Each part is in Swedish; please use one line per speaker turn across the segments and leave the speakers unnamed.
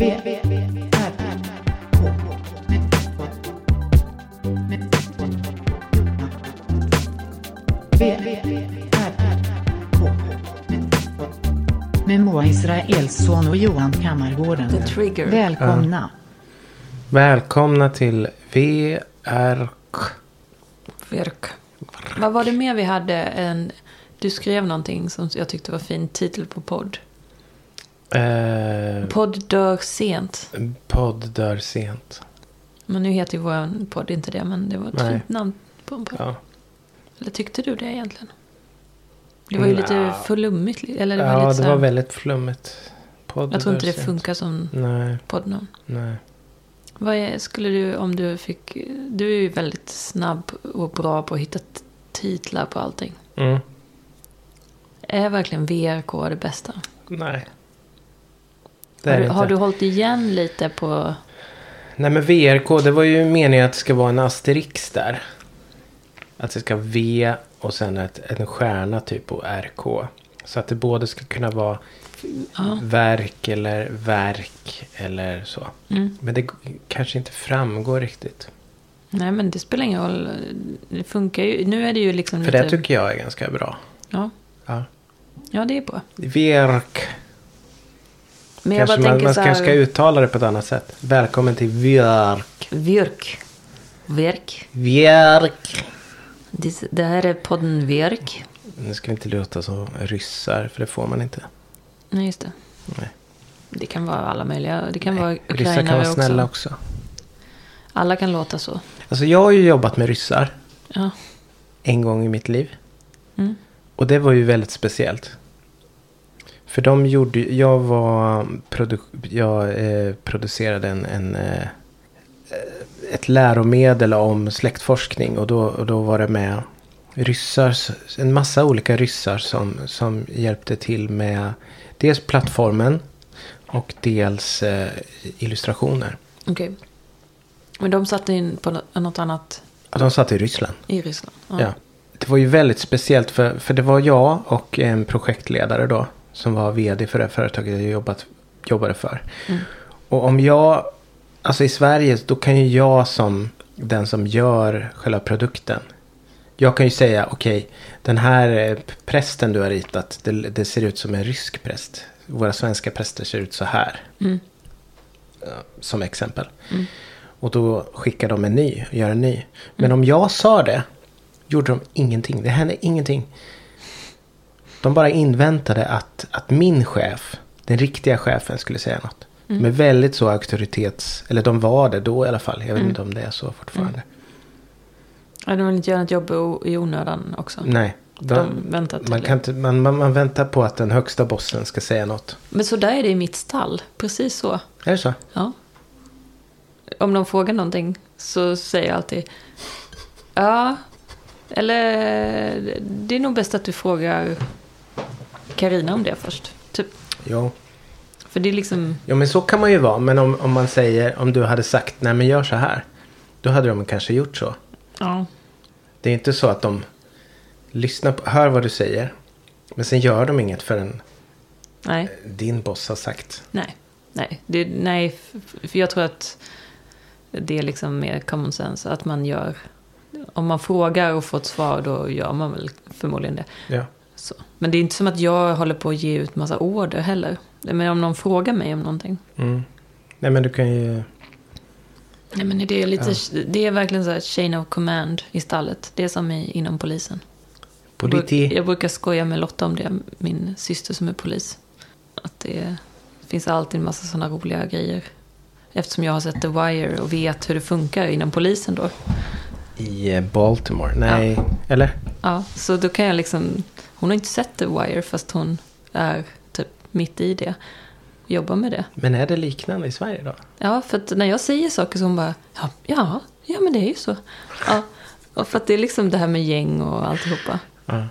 Med Moa Israelsson och Johan Kammargården.
The Trigger.
Välkomna.
Välkomna till VRK.
Virk. Vad var det mer vi hade? En, du skrev någonting som jag tyckte var fin titel på podd.
Eh,
Podd dör sent.
podd dör sent.
Men nu heter ju vår podd inte det, men det var ett
Nej.
fint namn på en podd.
Ja.
Eller tyckte du det egentligen? Det var ju lite
Nja.
flummigt. Eller det var
ja,
lite så
det
här,
var väldigt flummigt. Podd
Jag tror inte det
sent.
funkar som
Nej,
poddnamn.
nej.
Vad är, skulle du, om du fick... Du är ju väldigt snabb och bra på att hitta titlar på allting.
Mm.
Är verkligen VRK det bästa?
Nej. Det
Har du, har du hållit igen lite på...
Nej men VRK, det var ju meningen att det ska vara en asterix där. Att det ska vara V och sen ett, en stjärna typ och RK. Så att det både ska kunna vara
Ja.
verk eller verk eller så.
Mm.
Men det kanske inte framgår riktigt.
Nej, men det spelar ingen roll. Det funkar ju. Nu är det ju liksom
För
lite...
det tycker jag är ganska bra.
ja.
Ja.
ja, det är bra.
Verk.
Men jag
Kanske
bara
man, man
här...
kanske ska uttala det på ett annat sätt. Välkommen till Verk.
Virk. Virk.
Verk.
Det, det här är podden Virk.
Nu ska vi inte låta som ryssar, för det får man inte.
Nej, just det.
Nej.
Det kan vara alla möjliga. Det kan vara
Ryssar kan
ukrainare
vara snälla
också.
också.
Alla kan låta så.
Alltså jag har ju jobbat med ryssar
Ja.
en gång i mitt liv.
Mm.
Och det var ju väldigt speciellt. För de gjorde, jag var, produ- jag eh, producerade en, en eh, ett läromedel om släktforskning. Och då, och då var det med ryssar, en massa olika ryssar som, som hjälpte till med dels plattformen och dels eh, illustrationer.
Okej. Men de satte in på nå- något annat
Ja, de satt i Ryssland.
i Ryssland?
Ja. Det var ju väldigt speciellt för, för det var jag och en projektledare då. Som var vd för det företaget jag jobbat, jobbade för.
Mm.
Och om jag, alltså i Sverige, då kan ju jag som den som gör själva produkten. Jag kan ju säga, okej, den här eh, prästen du har ritat, det, det ser ut som en rysk präst. Våra svenska präster ser ut så här.
Mm.
Som exempel.
Mm.
Och då skickar de en ny, och gör en ny. Men om jag sa det, gjorde de ingenting. Det hände ingenting. De bara inväntade att, att min chef, den riktiga chefen, skulle säga något. De är väldigt så auktoritets... Eller de var det då i alla fall. Jag vet inte om det är så fortfarande.
Ja, de vill inte göra ett jobb i onödan också.
Nej. De,
De väntar till
man, kan inte, man, man, man väntar på att den högsta bossen ska säga något.
Men så där är det i mitt stall. Precis så.
Är det så?
Ja. Om de frågar någonting så säger jag alltid ja. Eller det är nog bäst att du frågar Karina om det först. Typ.
Jo.
För det är liksom,
Ja men så kan man ju vara. Men om, om man säger, om du hade sagt nej men gör så här. Då hade de kanske gjort så.
ja.
Det är inte så att de lyssnar på, hör vad du säger. Men sen gör de inget förrän
Nej,
din boss har sagt.
nej, nej. Det, nej, för jag tror att det är liksom mer common sense. Att man gör, om man frågar och får ett svar då gör man väl förmodligen det.
Ja.
Men det är inte som att jag håller på att ge ut massa order heller. Men om någon frågar mig om någonting.
Mm. Nej men du kan ju.
Nej, men det, är lite, det är verkligen så här chain of command i stallet. Det är som i, inom polisen. Jag,
Politi.
jag brukar skoja med Lotta om det, min syster som är polis. Att det finns alltid en massa sådana roliga grejer. Eftersom jag har sett The Wire och vet hur det funkar inom polisen då.
I eh, Baltimore. Nej. Eller?
Ja, så då kan jag liksom... Hon har inte sett The Wire fast hon är typ mitt i det. Jobbar med det.
Men är det liknande i Sverige då?
Ja, för att när jag säger saker så hon bara, ja, ja, ja men det är ju så. Ja, och för att det är liksom det här med gäng och alltihopa.
Ja.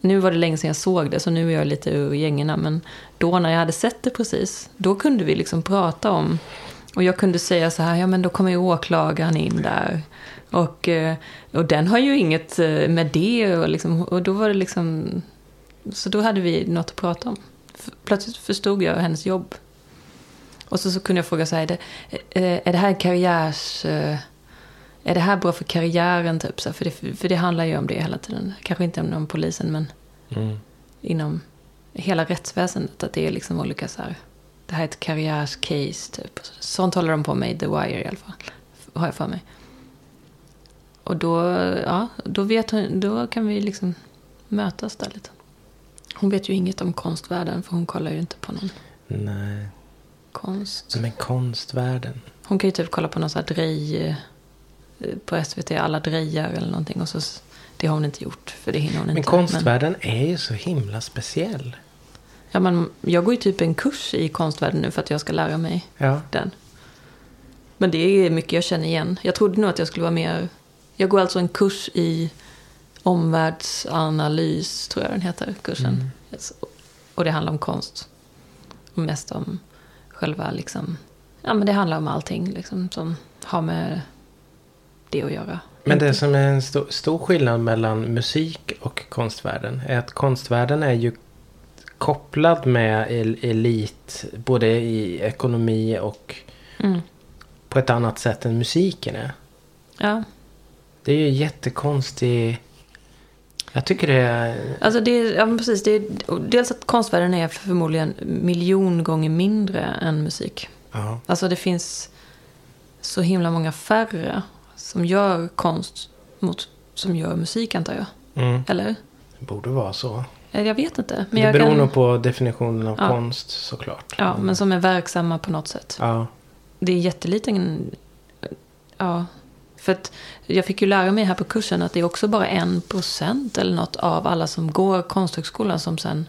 Nu var det länge sedan jag såg det, så nu är jag lite ur gängerna. Men då när jag hade sett det precis, då kunde vi liksom prata om... Och jag kunde säga så här, ja men då kommer ju åklagaren in där. Och, eh, och den har ju inget eh, med det och, liksom, och då var det liksom... Så då hade vi något att prata om. Plötsligt förstod jag hennes jobb. Och så, så kunde jag fråga så här, är det, eh, är det här karriärs... Är det här bra för karriären typ? Så för, det, för det handlar ju om det hela tiden. Kanske inte om polisen men
Mm.
inom hela rättsväsendet. Att det är liksom olika så här. Det här är ett karriärscase typ. Sånt håller de på med i The Wire i alla fall. Har jag för mig. Och då, ja, då, vet hon, då kan vi liksom mötas där lite. Hon vet ju inget om konstvärlden för hon kollar ju inte på någon
Nej.
konst.
Men konstvärlden.
Hon kan ju typ kolla på någon sån här drej eh, på SVT, alla drejar eller någonting. Och så, det har hon inte gjort, för det hinner hon
Men
inte.
konstvärlden är ju så himla speciell.
ja, men jag går ju typ en kurs i konstvärlden nu för att jag ska lära mig
Ja.
den. Men det är mycket jag känner igen. Jag trodde nog att jag skulle vara mer... Jag går alltså en kurs i omvärldsanalys, tror jag den heter, kursen.
Mm.
Och det handlar om konst. Och mest om själva liksom... Ja, men det handlar om allting liksom, som har med det att göra.
Men det som är en stor, stor skillnad mellan musik och konstvärlden är att konstvärlden är ju kopplad med el- elit både i ekonomi och
Mm.
på ett annat sätt än musiken är.
Ja,
Det är ju jättekonstig... Jag tycker det är...
alltså det är, ja, precis. Det är, dels att konstvärlden är förmodligen miljon gånger mindre än musik.
Ja.
Alltså det finns så himla många färre som gör konst mot som gör musik antar jag.
Mm.
Eller?
Det borde vara så.
Eh, Jag vet inte. Men
det beror
kan,
nog på definitionen av
Ja.
konst såklart.
Ja, men som är verksamma på något sätt.
Ja.
Det är jätteliten... Ja. För att jag fick ju lära mig här på kursen att det är också bara en procent eller något av alla som går konsthögskolan som sen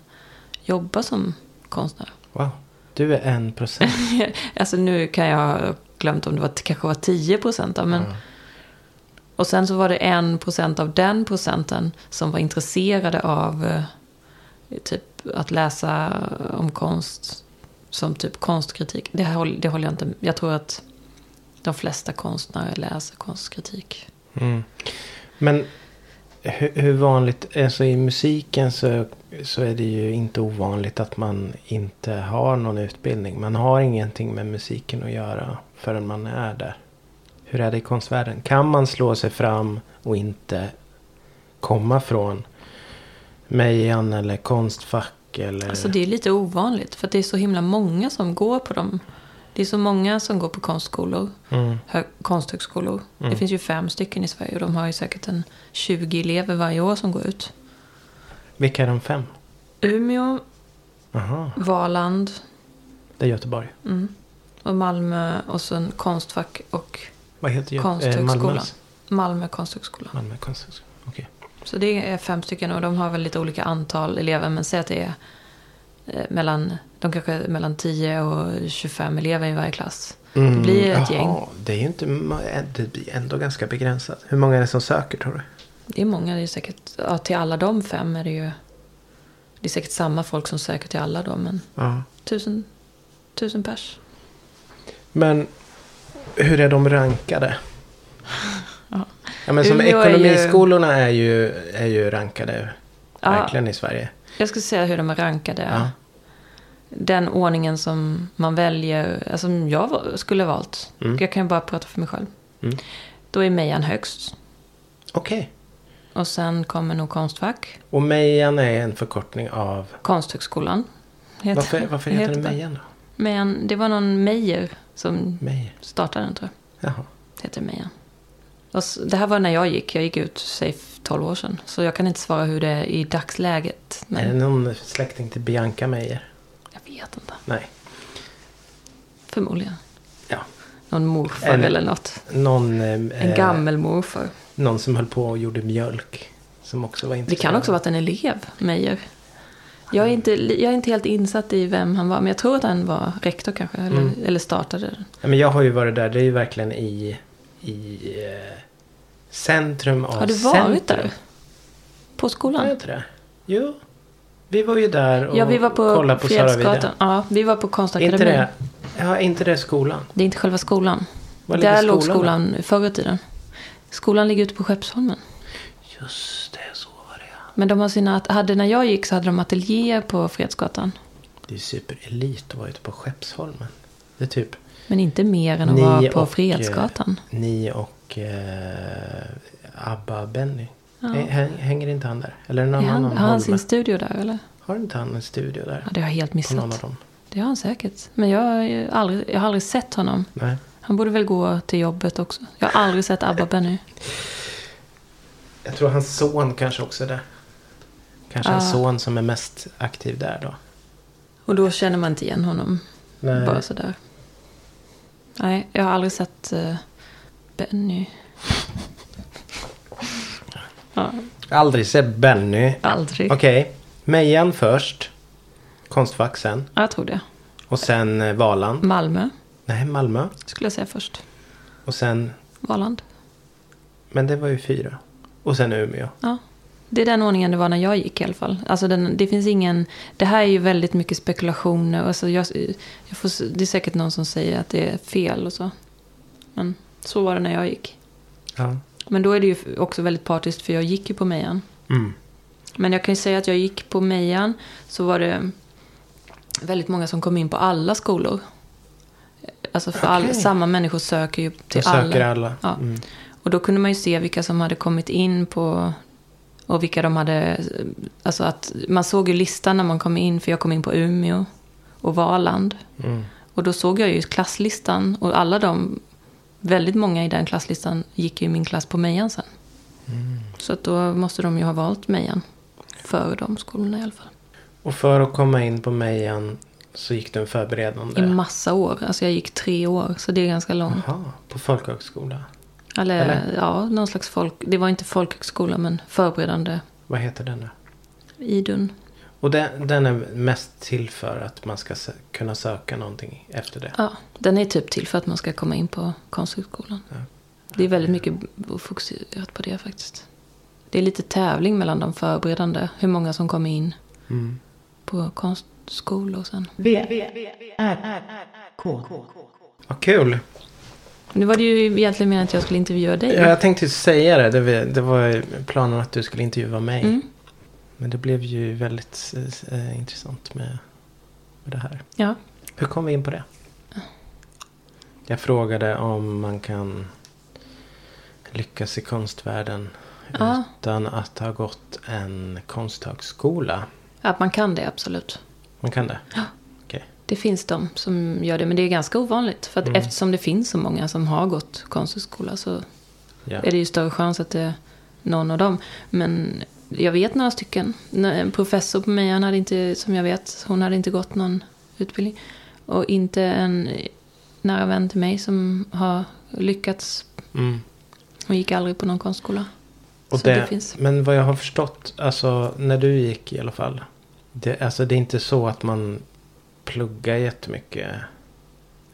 jobbar som konstnär.
Wow. Du är en procent.
Alltså nu kan jag ha glömt om det var, kanske var 10 procent. Men,
Ja.
Och sen så var det en procent av den procenten som var intresserade av eh, typ att läsa om konst som typ konstkritik. Det, här, det håller jag inte Jag tror att de flesta konstnärer läser konstkritik.
Mm. Men hur, hur vanligt, alltså i musiken så, så är det ju inte ovanligt att man inte har någon utbildning. Man har ingenting med musiken att göra förrän man är där. Hur är det i konstvärlden? Kan man slå sig fram och inte komma från Mejan eller Konstfack eller...
Alltså det är lite ovanligt för att det är så himla många som går på dem. Det är så många som går på konstskolor.
mm,
hö- konsthögskolor.
Mm.
Det finns ju fem stycken i Sverige och de har ju säkert en 20 elever varje år som går ut.
vilka är de fem?
Umeå,
Aha,
Valand
det är Göteborg.
mm, och Malmö och sen Konstfack och
Vad heter
Konsthögskolan.
Malmös?
Malmö konsthögskola.
Malmö konsthögskola. Okej.
Så det är fem stycken och de har väl lite olika antal elever. Men säg att det är eh, mellan, de kanske mellan 10 och 25 elever i varje klass.
Mm,
blir ett
jaha,
gäng.
Det är ju inte, det blir ändå ganska begränsat. Hur många är det som söker tror du?
Det är många, det är säkert, ja, till alla de fem är det ju, det är säkert samma folk som söker till alla då, men
Ja.
tusen, tusen pers.
Men hur är de rankade?
Ja.
Ja, men som
Umeå är ju-
ekonomiskolorna är ju, är ju rankade verkligen i Sverige.
Jag ska säga hur de är rankade. Den ordningen som man väljer, alltså som jag skulle ha valt.
Mm.
Jag kan ju bara prata för mig själv.
Mm.
Då är Mejan högst.
Okej.
Och sen kommer nog Konstfack.
Och Mejan är en förkortning av...
Konsthögskolan. heter-
Varför, varför heter den
det.
Mejan då?
Men det var någon Meijer som
Meijer.
startade den tror jag.
Jaha.
Heter Mejan. Och Det här var när jag gick. Jag gick ut, säg 12 år sedan. Så jag kan inte svara hur det är i dagsläget.
Är det
Men
någon släkting till Bianca Meijer?
Vet inte.
Nej.
Förmodligen.
Ja.
Någon morfar
Eller-
eller något.
Någon, eh,
En
eh,
gammel morfar.
någon som höll på och gjorde mjölk. Som också var
Det
intresserad.
kan också ha varit en elev, Meijer. Jag är, inte, jag är inte helt insatt i vem han var, men jag tror att han var rektor kanske, eller,
Mm.
eller startade den.
Ja, men jag har ju varit där. Det är ju verkligen i, i eh, centrum av
Har du varit
centrum.
där? På skolan?
jag inte det? Jo. Vi var ju där och
Ja, vi var på,
kollade på Sara
Fredsgatan.
Wide.
Ja, vi var på
Inte
konstakademin.
det, ja, inte det skolan.
Det är inte själva skolan.
Var
Där låg
skolan då?
skolan förr i tiden. Skolan ligger ute på Skeppsholmen.
Just det, så var det.
Men de har sina, hade, när jag gick så hade de ateljéer på Fredsgatan.
Det är superelit att vara ute på Skeppsholmen. Det är typ
Men inte mer än att vara på
och,
Fredsgatan.
ni och eh, Abba Benny.
Ja.
Hä- hä- Hänger inte han där? Eller någon
han,
annan
har han sin studio där eller?
Har inte han en studio där?
Ja, det har jag helt
på någon av
missat.
dem?
Det har han säkert. Men jag, har aldrig, jag har aldrig sett honom.
Nej.
Han borde väl gå till jobbet också. Jag har aldrig sett Abba Benny.
Jag tror hans son kanske också är där. Kanske hans son som är mest aktiv där då.
Och då känner man inte igen honom.
Nej.
Bara sådär. Nej, jag har aldrig sett eh, Benny. Ja,
Aldrig sett Benny.
aldrig.
Okej. Mejan först. Konstfack sen.
Ja, jag tror det.
Och sen eh, Valand.
Malmö
Nej, Malmö.
skulle jag säga först.
Och sen...
Valand.
Men det var ju fyra. Och sen Umeå.
Ja. Det är den ordningen det var när jag gick i alla fall. Alltså den, det finns ingen... Det här är ju väldigt mycket spekulationer. Alltså jag, jag får, det är säkert någon som säger att det är fel och så. Men så var det när jag gick.
Ja.
Men då är det ju också väldigt partiskt för jag gick ju på Mejan.
Mm.
Men jag kan ju säga att jag gick på Mejan så var det väldigt många som kom in på alla skolor. Alltså för all,
Okej.
samma människor söker ju till
söker
alla.
alla.
Ja.
Mm.
Och då kunde man ju se vilka som hade kommit in på och vilka de hade, alltså att man såg ju listan när man kom in, för jag kom in på Umeå och Valand.
Mm.
Och då såg jag ju klasslistan och alla de, väldigt många i den klasslistan gick ju i min klass på Mejan sen.
Mm.
Så att då måste de ju ha valt Mejan före de skolorna i alla fall.
Och för att komma in på Mejan så gick du en förberedande.
I massa år, alltså jag gick tre år, så det är ganska långt.
Jaha, på folkhögskola.
Eller,
Eller?
ja, någon slags folk, det var inte folkhögskola men förberedande
Vad heter den nu?
idun.
Och den, den är mest till för att man ska sö- kunna söka någonting efter det.
Ja, den är typ till för att man ska komma in på konsthögskolan.
Ja.
Det är väldigt mycket fokuserat på det faktiskt. Det är lite tävling mellan de förberedande, hur många som kommer in
Mm.
på konstskolor sen.
V, R, K.
Vad kul!
Nu var det ju egentligen meningen att jag skulle intervjua dig.
Ja, jag tänkte säga det. Det var, planen att du skulle intervjua mig.
Mm.
Men det blev ju väldigt eh, intressant med, med det här.
Ja.
Hur kom vi in på det? Jag frågade om man kan lyckas i konstvärlden
Ja.
utan att ha gått en konsthögskola.
Att man kan det, absolut.
Man kan det?
Ja.
Okej.
Det finns de som gör det, men det är ganska ovanligt. För att
Mm.
eftersom det finns så många som har gått konsthögskola så
Ja.
är det ju större chans att det är någon av dem. Men jag vet några stycken. En professor på mig, han hade inte, som jag vet, hon hade inte gått någon utbildning. Och inte en nära vän till mig som har lyckats.
Mm.
Hon gick aldrig på någon konstskola.
Och det,
det finns.
Men vad jag har förstått, alltså när du gick i alla fall. Det, alltså det är inte så att man pluggar jättemycket.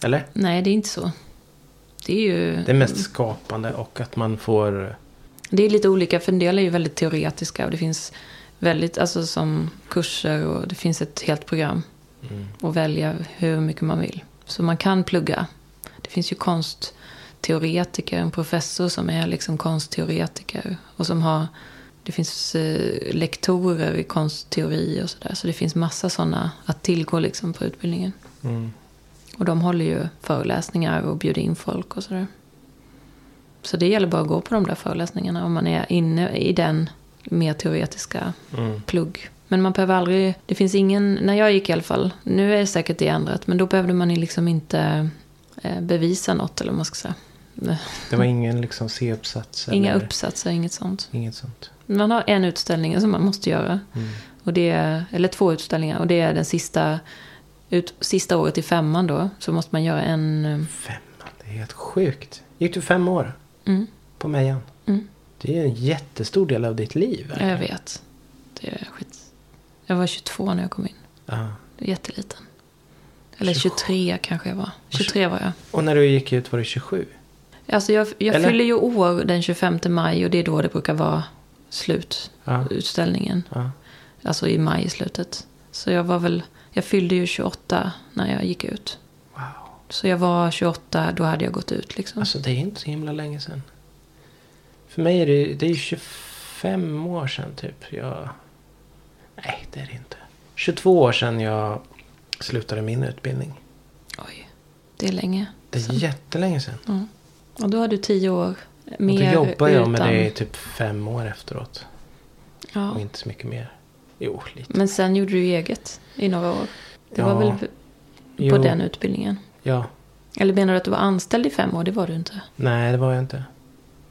Eller?
Nej, det är inte så. Det är ju...
Det är mest skapande och att man får...
Det är lite olika, för en del är ju väldigt teoretiska. Och det finns väldigt, alltså som kurser och det finns ett helt program.
Mm.
och välja hur mycket man vill. Så man kan plugga. Det finns ju konstteoretiker, en professor som är liksom konstteoretiker. Och som har, det finns eh, lektorer i konstteori och sådär. Så det finns massa sådana att tillgå liksom på utbildningen.
Mm.
Och de håller ju föreläsningar och bjuder in folk och sådär. Så det gäller bara att gå på de där föreläsningarna om man är inne i den mer teoretiska
Mm.
plugg. Men man behöver aldrig, det finns ingen, när jag gick i alla fall, nu är det säkert det ändrat, men då behövde man ju liksom inte eh, bevisa något eller vad man ska säga.
Det var ingen liksom C-uppsats?
Inga
eller
uppsatser, inget sånt.
Inget sånt?
Man har en utställning som man måste göra.
Mm.
Och det är, eller två utställningar. Och det är den sista, ut, sista året i femman då. Så måste man göra en... eh,
Femman, det är helt sjukt. Gick du fem år
Mm,
på Mejan?
mm,
Det är en jättestor del av ditt liv.
ja, jag
verkligen.
vet. Det är skit. Jag var 22 när jag kom in.
Ja.
Det är jätteliten. Eller
27.
23 kanske jag var. 23 var jag.
Och när du gick ut var du 27?
Alltså jag, jag
Eller?
fyller ju år den 25 maj och det är då det brukar vara slut.
Ja.
Utställningen.
ja.
Alltså i maj i slutet. Så jag var väl, jag fyllde ju 28 när jag gick ut. Så jag var 28, då hade jag gått ut liksom.
Alltså det är inte så himla länge sedan. För mig är det, det är 25 år sedan typ. Jag... Nej, det är det inte. 22 år sedan jag slutade min utbildning.
Oj. Det är länge.
Det är jättelänge sedan.
Ja. Och då har du tio år
Och
mer
då jobbar jag med
utan-
det i typ fem år efteråt.
Ja.
Och inte så mycket mer. Jo, lite.
Men sen gjorde du eget i några år. Det var
Ja.
väl på
Jo,
den utbildningen?
Ja.
Eller menar du att du var anställd i fem år? Det var du inte.
Nej, det var jag inte.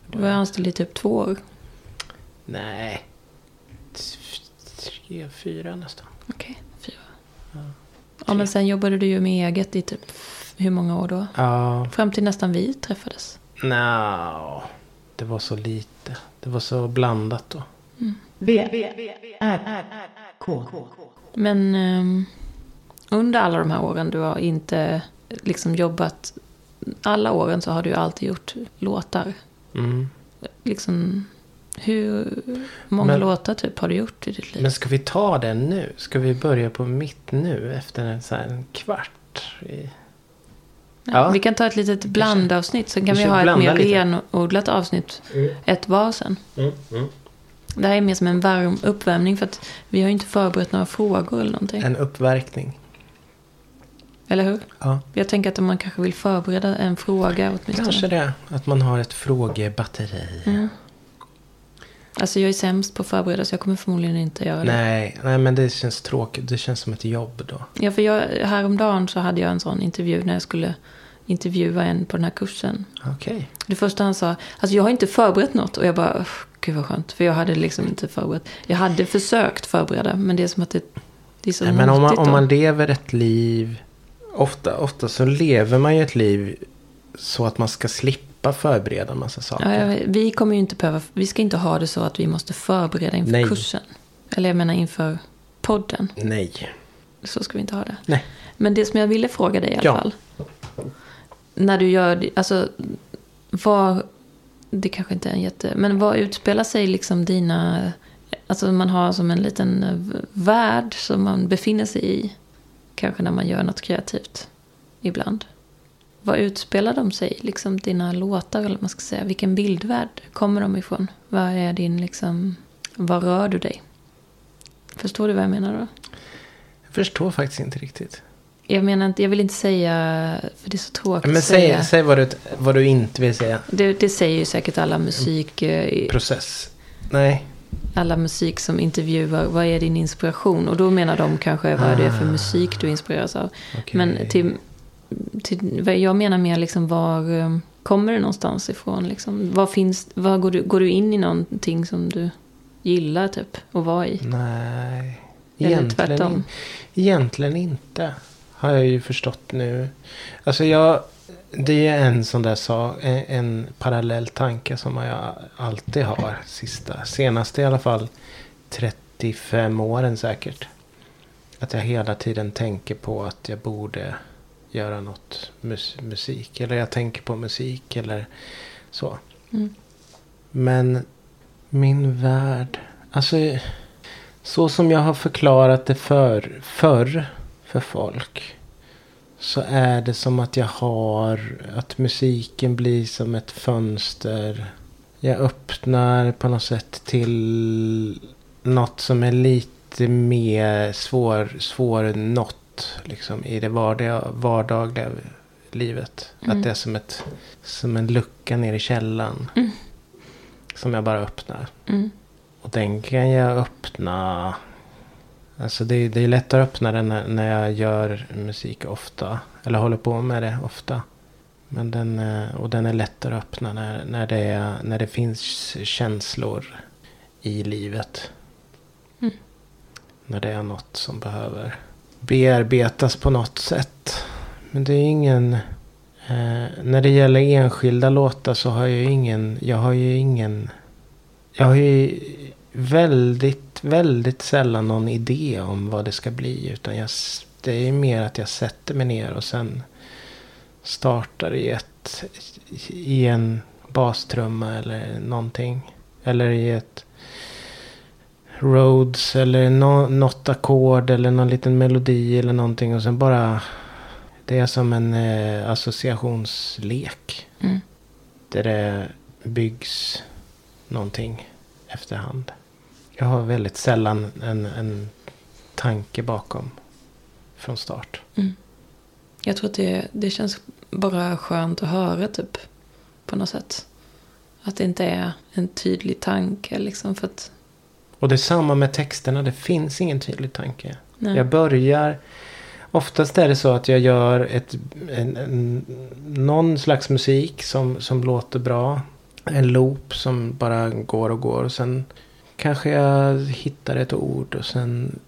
Du var anställd i typ två år.
Nej. Tre, fyra nästan.
Okej, fyra. Ja, men sen jobbade du ju med eget i typ hur många år då?
Ja,
Fram till nästan vi träffades.
no. det var så lite. Det var så blandat då.
V, R, K.
Men ehm, under alla de här åren du har inte liksom jobbat. Alla åren så har du alltid gjort låtar.
Mm.
Liksom, hur många
Men-
låtar typ har du gjort i ditt liv?
Men ska vi ta det nu? Ska vi börja på mitt nu efter en, så här, en kvart? I...
Ja,
Ja.
Vi kan ta ett litet blandavsnitt. Sen kan
Vi
vi, ha ett mer
lite.
renodlat avsnitt. Ett var sen.
Mm, mm.
Det här är mer som en varm uppvärmning. För att vi har ju inte förberett några frågor eller någonting.
En uppverkning.
Eller hur?
Ja,
Jag tänker att man kanske vill förbereda en fråga åtminstone.
kanske det. Att man har ett frågebatteri.
Mm. Alltså jag är sämst på att förbereda så jag kommer förmodligen inte göra det.
Nej, nej, men det känns tråkigt. Det känns som ett jobb då.
Ja, för jag, häromdagen så hade jag en sån intervju när jag skulle intervjua en på den här kursen.
Okej.
Det första han sa, alltså jag har inte förberett något. Och jag bara, "Uff, gud vad skönt. För jag hade liksom inte förberett. Jag hade försökt förbereda, men det är som att det, det är så
Nej, men om man, om man lever ett liv. Ofta, ofta så lever man ju ett liv så att man ska slippa förbereda en massa saker.
Ja, vi kommer ju inte behöva, vi ska inte ha det så att vi måste förbereda inför
Nej.
kursen. Eller jag menar inför podden.
Nej.
Så ska vi inte ha det.
Nej.
Men det som jag ville fråga dig i alla
Ja.
fall. När du gör, alltså vad, det kanske inte är en jätte, men vad utspelar sig liksom dina, alltså man har som en liten värld som man befinner sig i. Kanske när man gör något kreativt ibland. Vad utspelar de sig, liksom dina låtar eller man ska säga? Vilken bildvärld kommer de ifrån? Vad är din liksom, var rör du dig? Förstår du vad jag menar då?
Jag förstår faktiskt inte riktigt.
Jag menar inte, jag vill inte säga, för det är så tråkigt
Men
att säga.
säg, säg vad, du, vad du inte vill säga.
Det, det säger ju säkert alla musik, eh,
Process. Nej.
Alla musik som intervjuar, vad är din inspiration? Och då menar de kanske vad det är för
Ah.
musik du inspireras av.
Okej.
Men till, till, jag menar mer liksom var eh, kommer det någonstans ifrån? Liksom? Vad finns, vad går, du, går du in i någonting som du gillar typ att vara i?
Nej. Egentligen, in, egentligen inte. Har jag ju förstått nu. Alltså jag. Det är en sån där sak. En, en parallell tanke som jag alltid har. Sista. Senaste i alla fall. 35 åren säkert. Att jag hela tiden tänker på att jag borde göra något mus, musik. Eller jag tänker på musik eller så.
Mm.
Men min värld. Alltså. Så som jag har förklarat det för, förr för folk. Så är det som att jag har. Att musiken blir som ett fönster. Jag öppnar på något sätt till något som är lite mer svår, svårnått. Liksom i det vardagliga, vardagliga livet.
Mm.
Att det är som, ett, som en lucka ner i källan.
Mm.
Som jag bara öppnar.
Mm.
Och den kan jag öppna. Alltså det, det är lättare att öppna den när, när jag gör musik ofta. Eller håller på med det ofta. Men den, eh, och den är lättare att öppna när, när, det, är, när det finns känslor i livet.
Mm.
När det är något som behöver bearbetas på något sätt. Men det är ingen... Eh, när det gäller enskilda låtar så har jag ingen... Jag har ju ingen... Jag har ju väldigt, väldigt sällan någon idé om vad det ska bli. Utan jag, det är mer att jag sätter mig ner och sen startar i, ett, i en bastrumma eller någonting. Eller i ett Rhodes eller nå något ackord eller någon liten melodi eller någonting. Och sen bara... Det är som en eh, associationslek.
Mm.
Där det byggs någonting efterhand. Jag har väldigt sällan en, en tanke bakom från start.
Jag tror att det, det känns bara skönt att höra typ. På något sätt. Att det inte är en tydlig tanke liksom. För att,
Och det är samma med texterna. Det finns ingen tydlig tanke.
nej.
Jag börjar... Oftast är det så att jag gör ett, en, en, någon slags musik som, som låter bra. En loop som bara går och går. Och sen kanske jag hittar ett ord och sen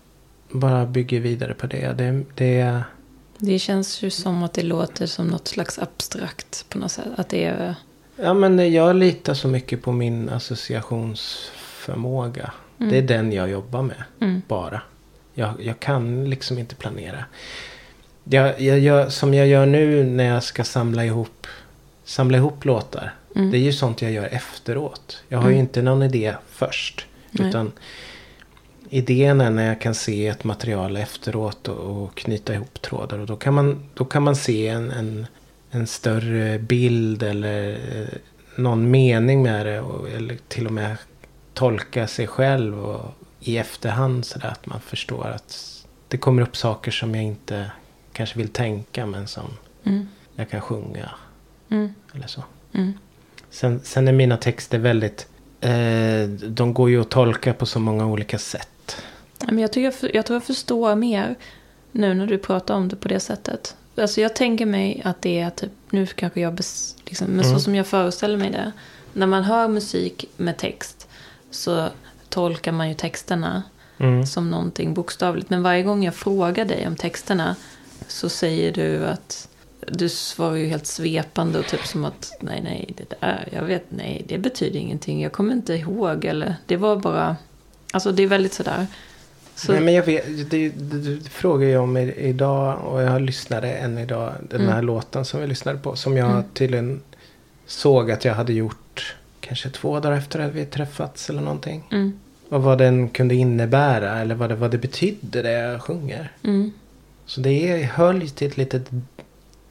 bara bygger vidare på det. Det, det
Det känns ju som att det låter som något slags abstrakt på något sätt. Att det är...
Ja men jag litar så mycket på min associationsförmåga.
Mm.
Det är den jag jobbar med.
Mm.
Bara. Jag, jag kan liksom inte planera. Jag, jag, gör- som jag gör nu när jag ska samla ihop, samla ihop låtar.
Mm.
Det är ju sånt jag gör efteråt. Jag har ju
Mm.
inte någon idé först.
Nej.
Utan idén är när jag kan se ett material efteråt och, och knyta ihop trådar. Och då kan man, då kan man se en, en, en större bild eller eh, någon mening med det. Och, eller till och med tolka sig själv och, i efterhand. Så där, att man förstår att det kommer upp saker som jag inte kanske vill tänka. Men som
Mm.
jag kan sjunga.
Mm.
Eller så.
Mm.
Sen, sen är mina texter väldigt... Eh, de går ju att tolka på så många olika sätt.
Men jag, tycker jag, jag tror jag förstår mer nu när du pratar om det på det sättet. Alltså jag tänker mig att det är typ, nu kanske jag, bes, liksom, men
Mm.
så som jag föreställer mig det. När man hör musik med text så tolkar man ju texterna
Mm.
som någonting bokstavligt. Men varje gång jag frågar dig om texterna så säger du att du svarar ju helt svepande och typ som att nej, nej, det där, jag vet, nej, det betyder ingenting. Jag kommer inte ihåg eller det var bara, alltså det är väldigt sådär. Så,
Nej, men jag vet, det, det, det frågar jag om i- idag och jag lyssnade än idag. Den
Mm.
här låten som vi lyssnade på. Som jag
Mm.
tydligen såg att jag hade gjort kanske två dagar efter att vi träffats eller någonting.
mm,
Och vad den kunde innebära eller vad det, vad det betydde det jag sjunger.
mm.
Så det är, höll ju till ett litet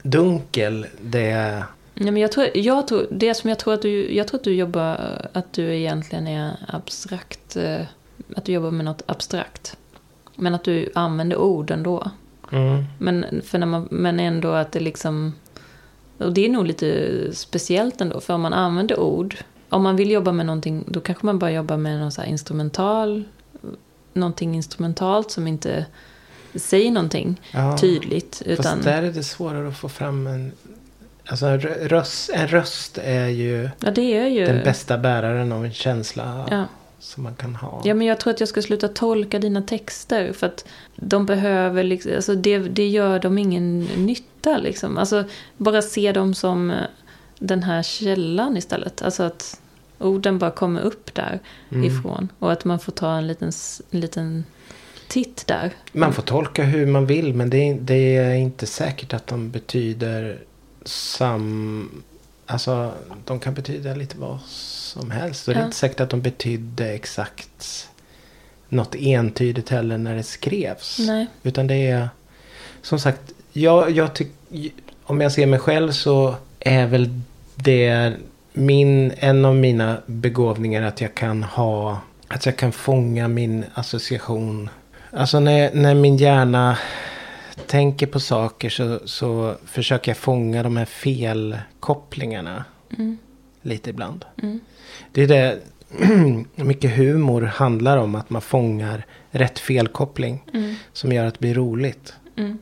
dunkel det
Nej, men jag tror, jag tror, det som jag tror att du, jag tror att du jobbar, att du egentligen är abstrakt, eh, att du jobbar med något abstrakt. Men att du använder ord ändå.
Mm.
Men, för när man, men ändå att det liksom... Och det är nog lite speciellt ändå. För om man använder ord. Om man vill jobba med någonting. Då kanske man bara jobbar med någon instrumental. Någonting instrumentalt som inte säger någonting
Ja.
tydligt. Utan,
Fast där är det svårare att få fram en... Alltså en rö- röst, en röst är ju
ja, det är ju...
den bästa bäraren av en känsla
Ja.
som man kan ha.
ja, men jag tror att jag ska sluta tolka dina texter. För att de behöver liksom... Alltså det, det gör dem ingen nytta liksom. Alltså bara se dem som eh, den här källan istället. Alltså att orden bara kommer upp där.
Mm.
ifrån. Och att man får ta en liten, en liten titt där.
Man får tolka hur man vill men det är, det är inte säkert att de betyder sam... Alltså de kan betyda lite vad som helst. Och det är
Ja.
inte säkert att de betydde exakt något entydigt heller när det skrevs.
Nej.
Utan det är som sagt, jag, jag tyck, om jag ser mig själv så är väl det min, en av mina begåvningar att jag kan ha, att jag kan fånga min association. Alltså när, när min hjärna tänker på saker så, så försöker jag fånga de här felkopplingarna
Mm.
lite ibland.
Mm.
Det är det mycket humor handlar om, att man fångar rätt felkoppling
Mm.
som gör att det blir roligt.
Mm.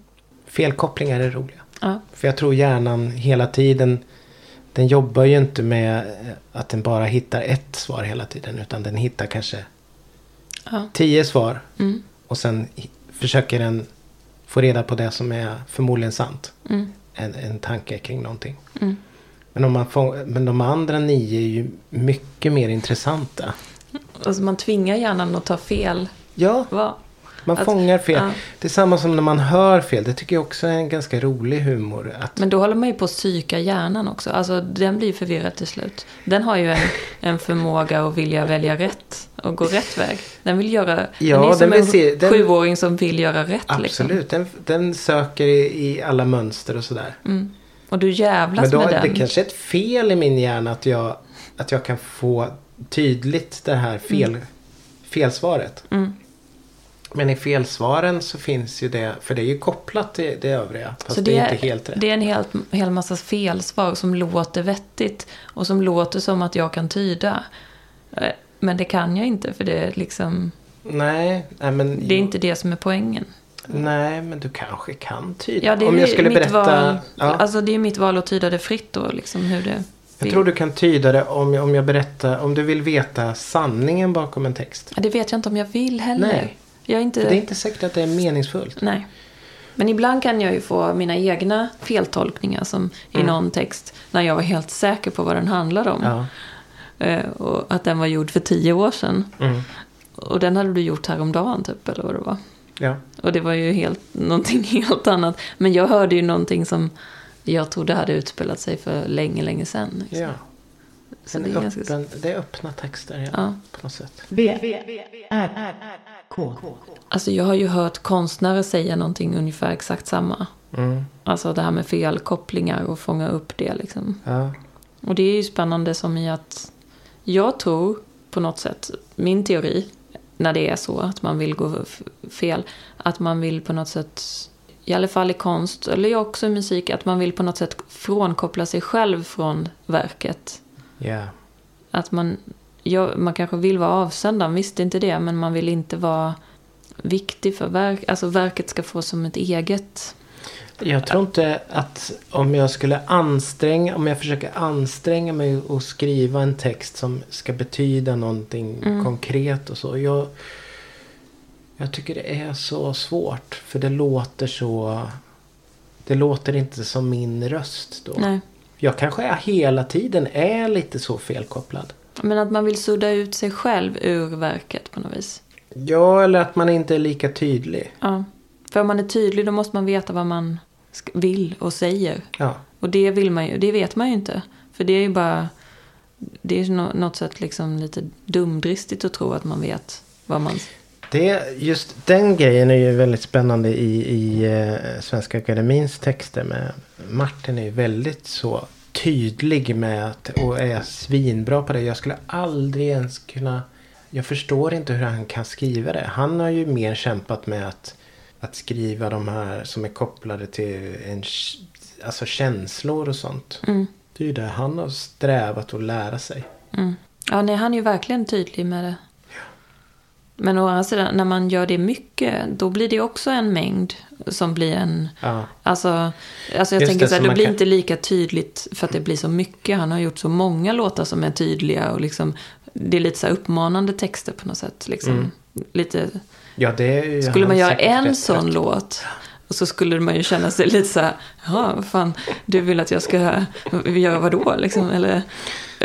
Felkopplingar är roliga.
Ja.
För jag tror hjärnan hela tiden, den jobbar ju inte med att den bara hittar ett svar hela tiden. Utan den hittar kanske
Ja.
tio svar.
Mm.
Och sen försöker den få reda på det som är förmodligen sant.
Mm.
En, en tanke kring någonting.
Mm.
Men, om man får, men de andra nio är ju mycket mer intressanta.
Alltså man tvingar hjärnan att ta fel.
Ja,
Va?
Man
Att-
fångar fel.
ja.
Det är samma som när man hör fel. Det tycker jag också är en ganska rolig humor. Att,
Men då håller man ju på att psyka hjärnan också. Alltså den blir förvirrad till slut. Den har ju en, en förmåga att vilja välja rätt och gå rätt väg. Den vill göra...
Ja,
den är
den
som
vill
en
se- den-
sjuåring som vill göra rätt. Liksom.
absolut, den, den söker i, i alla mönster och sådär.
Mm. Och du jävlas
Men då
med
är det
den.
kanske ett fel i min hjärna att jag, att jag kan få tydligt det här fel, felsvaret.
Mm.
Men i felsvaren så finns ju det, för det är ju kopplat till det övriga. Fast
Så
det, är inte helt rätt.
det är en hel, hel massa felsvar som låter vettigt. Och som låter som att jag kan tyda. Eh, Men det kan jag inte för det är liksom...
Nej, nej men...
Det är inte det som är poängen.
Nej, men du kanske kan tyda.
Ja, det är
Om jag skulle berätta...
val.
Ja,
Alltså det är mitt val att tyda det fritt då. Liksom hur det
jag tror du kan tyda det om jag, om jag berättar, om du vill veta sanningen bakom en text.
Ja, Det vet jag inte om jag vill heller.
Nej.
Jag är inte...
För det är inte säkert att det är meningsfullt.
Nej. Men ibland kan jag ju få mina egna feltolkningar som i
Mm.
någon text. När jag var helt säker på vad den handlade om.
Ja.
Eh, Och att den var gjord för tio år sedan.
Mm.
Och den hade du gjort häromdagen typ, eller vad det var.
Ja.
Och det var ju helt, någonting helt annat. Men jag hörde ju någonting som jag trodde hade utspelat sig för länge, länge sedan. Liksom.
ja.
Så det är ganska...
öppen, det är öppna texter ja,
Ja.
på något sätt.
V, R, K.
Alltså jag har ju hört konstnärer säga någonting ungefär exakt samma.
Mm.
Alltså det här med felkopplingar och fånga upp det liksom.
Ja.
Och det är ju spännande som i att jag tror på något sätt, min teori, när det är så att man vill gå fel, att man vill på något sätt, i alla fall i konst, eller också i musik, att man vill på något sätt frånkoppla sig själv från verket.
Ja.
Att man, ja, man kanske vill vara avsändaren, visst inte det, men man vill inte vara viktig för verk, alltså verket ska få som ett eget.
Jag tror inte att om jag skulle anstränga, om jag försöker anstränga mig och skriva en text som ska betyda någonting
Mm.
konkret och så. Jag, jag tycker det är så svårt. För det låter så... Det låter inte som min röst då.
Nej.
Jag kanske är, hela tiden är lite så felkopplad.
Men att man vill sudda ut sig själv ur verket på något vis.
Ja, eller att man inte är lika tydlig.
Ja. För om man är tydlig då måste man veta vad man vill och säger.
Ja.
Och det vill man ju, det vet man ju inte. För det är ju bara, det är ju nå- något sätt liksom lite dumdristigt att tro att man vet vad man...
Det, just den grejen är ju väldigt spännande i, i eh, Svenska Akademins texter. Med Martin är ju väldigt så tydlig med att, och är svinbra på det. Jag skulle aldrig ens kunna... Jag förstår inte hur han kan skriva det. Han har ju mer kämpat med att, att skriva de här som är kopplade till en, alltså känslor och sånt.
Mm,
Det är ju det han har strävat att lära sig.
mm. Ja, nej, han är ju verkligen tydlig med det. Men å andra sidan, när man gör det mycket, då blir det också en mängd som blir en...
Ja,
Alltså, alltså jag
Just
tänker
det,
så här, det blir
kan-
inte lika tydligt för att det blir så mycket. Han har gjort så många låtar som är tydliga och liksom, det är lite så här uppmanande texter på något sätt. Liksom.
Mm.
Lite,
ja det
skulle man göra en sån
rätt.
låt och så skulle man ju känna sig lite så här, ja, fan, du vill att jag ska göra vad då liksom? Eller,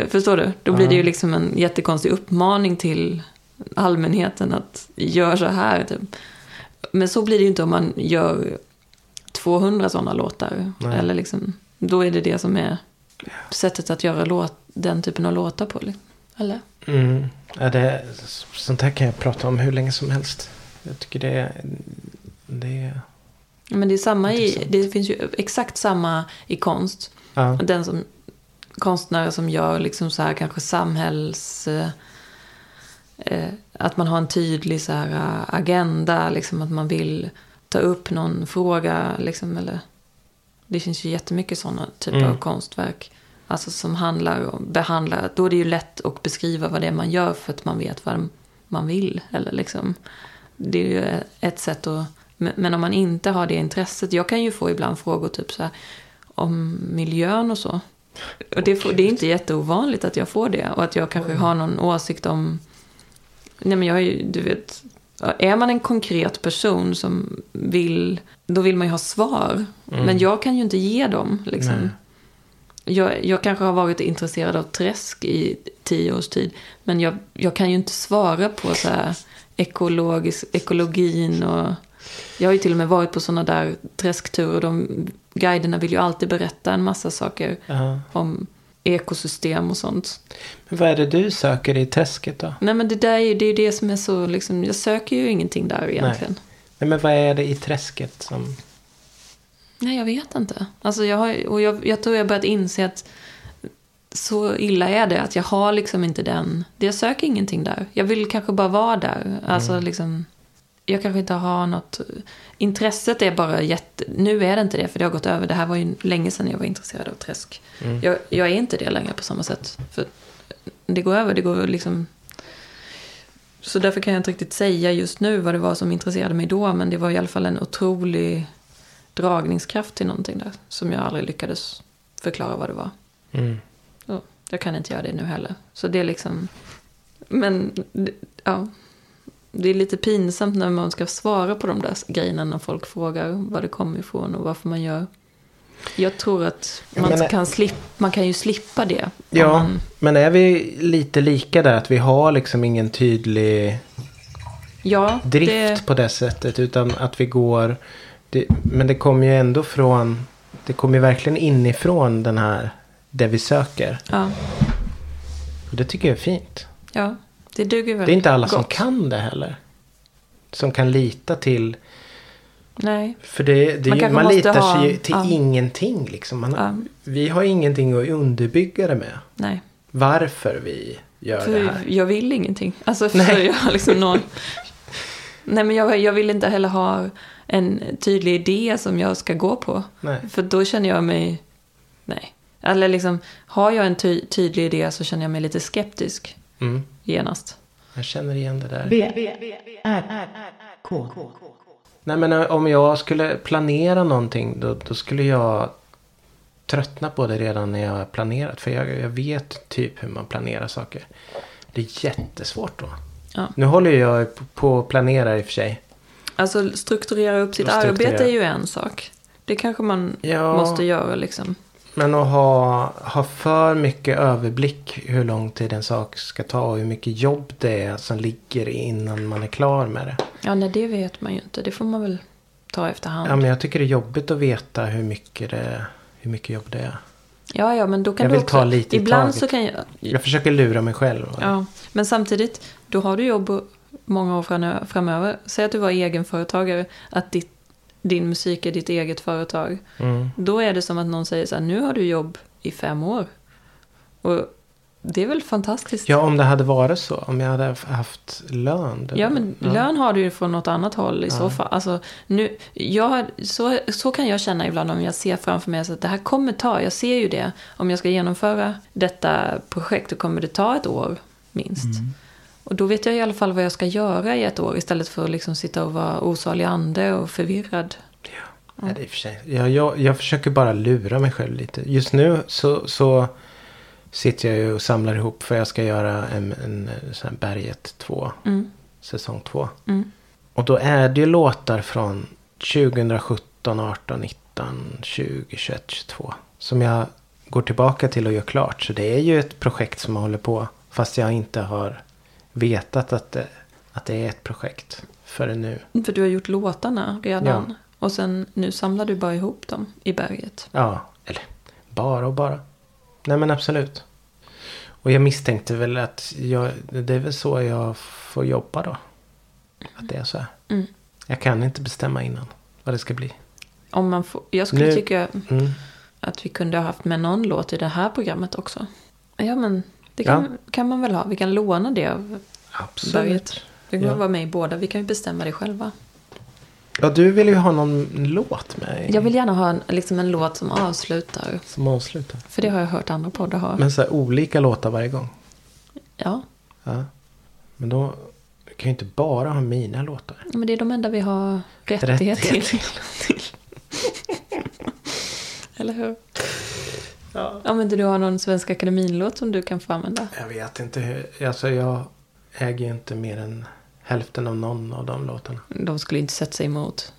förstår du? Då blir det ju liksom en jättekonstig uppmaning till allmänheten att göra så här. Typ. Men så blir det ju inte om man gör 200 sådana låtar.
Nej.
Eller liksom, då är det det som är sättet att göra låt, den typen av låtar på. liksom. Eller?
Mm. Ja, det, sånt här kan jag prata om hur länge som helst. Jag tycker det. Det är
Men det är samma i, det finns ju exakt samma i konst.
ja.
Den som, konstnärer som gör liksom så här kanske samhälls... Eh, att man har en tydlig så här eh, agenda, liksom att man vill ta upp någon fråga, liksom, eller... Det finns ju jättemycket sådana typer
Mm.
av konstverk. Alltså som handlar om, behandlar, då är det ju lätt att beskriva vad det är man gör för att man vet vad man vill. Eller liksom, det är ju ett sätt att, men om man inte har det intresset, jag kan ju få ibland frågor typ så här, om miljön och så. Och det, det är inte jätteovanligt att jag får det. Och att jag kanske har någon åsikt om... Nej men jag är ju, du vet... Är man en konkret person som vill... Då vill man ju ha svar. Men jag kan ju inte ge dem. Liksom.
Nej.
Jag, jag kanske har varit intresserad av träsk i tio års tid. Men jag, jag kan ju inte svara på så här ekologisk, ekologin och... Jag har ju till och med varit på sådana där träskturer. De, guiderna vill ju alltid berätta en massa saker
Ja.
om ekosystem och sånt.
Men vad är det du söker i träsket då?
Nej men det där är ju det, är det som är så liksom, jag söker ju ingenting där egentligen.
Nej, men vad är det i träsket som...
Nej, jag vet inte. Alltså jag, har, och jag, jag tror jag börjat inse att så illa är det att jag har liksom inte den. Jag söker ingenting där. Jag vill kanske bara vara där. Alltså liksom, jag kanske inte har något... Intresset är bara jätte... Nu är det inte det, för det har gått över. Det här var ju länge sedan jag var intresserad av träsk.
Mm.
Jag, jag är inte det längre på samma sätt. För det går över, det går liksom... Så därför kan jag inte riktigt säga just nu vad det var som intresserade mig då. Men det var i alla fall en otrolig dragningskraft till någonting där. Som jag aldrig lyckades förklara vad det var.
Mm.
Så jag kan inte göra det nu heller. Så det är liksom... Men, ja. Det är lite pinsamt när man ska svara på de där grejerna när folk frågar var det kommer ifrån och varför man gör. Jag tror att man,
menar-
kan, slippa, man kan ju slippa det.
Ja,
Man,
men är vi lite lika där? Att vi har liksom ingen tydlig
ja,
drift
det,
på det sättet. Utan att vi går... Det, men det kommer ju ändå från... Det kommer ju verkligen inifrån den här... Det vi söker.
ja,
Och det tycker jag är fint.
ja, det duger väl
Det är inte alla som
gott.
kan det heller. Som kan lita till...
Nej,
För det, det
Man
ju, man litar
ha-
sig till
ja.
ingenting. Liksom. Man,
Ja.
Vi har ingenting att underbygga det med.
nej.
Varför vi gör det
För
här.
jag vill ingenting. Alltså för
Nej.
jag har liksom någon... Nej men jag, jag vill inte heller ha en tydlig idé som jag ska gå på.
Nej.
För då känner jag mig... Nej. Eller liksom, har jag en ty tydlig idé så känner jag mig lite skeptisk
Mm.
Genast.
Jag känner igen det där.
V, R, K.
Nej men eh, om jag skulle planera någonting då, då skulle jag tröttna på det redan när jag har planerat. För jag, jag vet typ hur man planerar saker. Det är jättesvårt då.
Ja.
Nu håller jag på- på att planera i och för sig.
Alltså strukturera upp sitt
Strukturera.
arbete är ju en sak. Det kanske man
Ja.
måste göra liksom.
Men att ha, ha för mycket överblick hur lång tid en sak ska ta och hur mycket jobb det är som ligger innan man är klar med det.
Ja, nej det vet man ju inte. Det får man väl ta efterhand.
Ja, men jag tycker det är jobbigt att veta hur mycket, det, hur mycket jobb det är.
Ja, ja, men då kan
Jag
du
vill
också...
ta lite
Ibland
taget.
så kan jag...
Jag försöker lura mig själv.
Ja, men samtidigt, då har du jobb många år framö- framöver. Säg att du var egenföretagare, att ditt, din musik är ditt eget företag.
Mm.
Då är det som att någon säger så här, nu har du jobb i fem år. Och det är väl fantastiskt?
Ja, om det hade varit så. Om jag hade haft lön.
Ja, men lön har du ju från något annat håll i
Ja.
så fall. Alltså, nu, jag, så, så kan jag känna ibland om jag ser framför mig att det här kommer ta, jag ser ju det. Om jag ska genomföra detta projekt då kommer det ta ett år minst.
Mm.
Och då vet jag i alla fall vad jag ska göra i ett år istället för att liksom sitta och vara osalig ande och förvirrad.
Ja, det är för sig. Ja, jag, jag försöker bara lura mig själv lite. Just nu så, så sitter jag ju och samlar ihop för jag ska göra en, en, här Berget 2.
Mm.
Säsong 2.
Mm.
Och då är det ju låtar från 2017, 18, 19, 20, 21, 22. Som jag går tillbaka till och gör klart. Så det är ju ett projekt som håller på. Fast jag inte har vetat att det, att det är ett projekt förrän nu.
För du har gjort låtarna redan.
Ja.
Och sen nu samlar du bara ihop dem i berget.
Ja, eller bara och bara. Nej men absolut. Och jag misstänkte väl att jag, det är väl så jag får jobba då. Att det är så här.
Mm.
Jag kan inte bestämma innan vad det ska bli.
Om man får, jag skulle
Nu-
tycka
Mm.
att vi kunde ha haft med någon låt i det här programmet också. Ja, men det kan, kan man väl ha. Vi kan låna det av
Absolut.
berget. Vi kan
Ja.
vara med i båda. Vi kan ju bestämma det själva.
Ja, du vill ju ha någon låt med.
Jag vill gärna ha en, liksom en låt som avslutar.
Som avslutar.
För det har jag hört andra poddar ha.
Men så här olika låtar varje gång.
Ja,
Ja. Men då du kan ju inte bara ha mina låtar.
men det är de enda vi har rättighet till.
Rättighet
Eller hur?
Ja.
Om inte du har någon Svenska Akademin-låt som du kan få använda.
Jag vet inte hur. Alltså jag äger ju inte mer än hälften av någon av de låtarna.
De skulle inte sätta sig emot.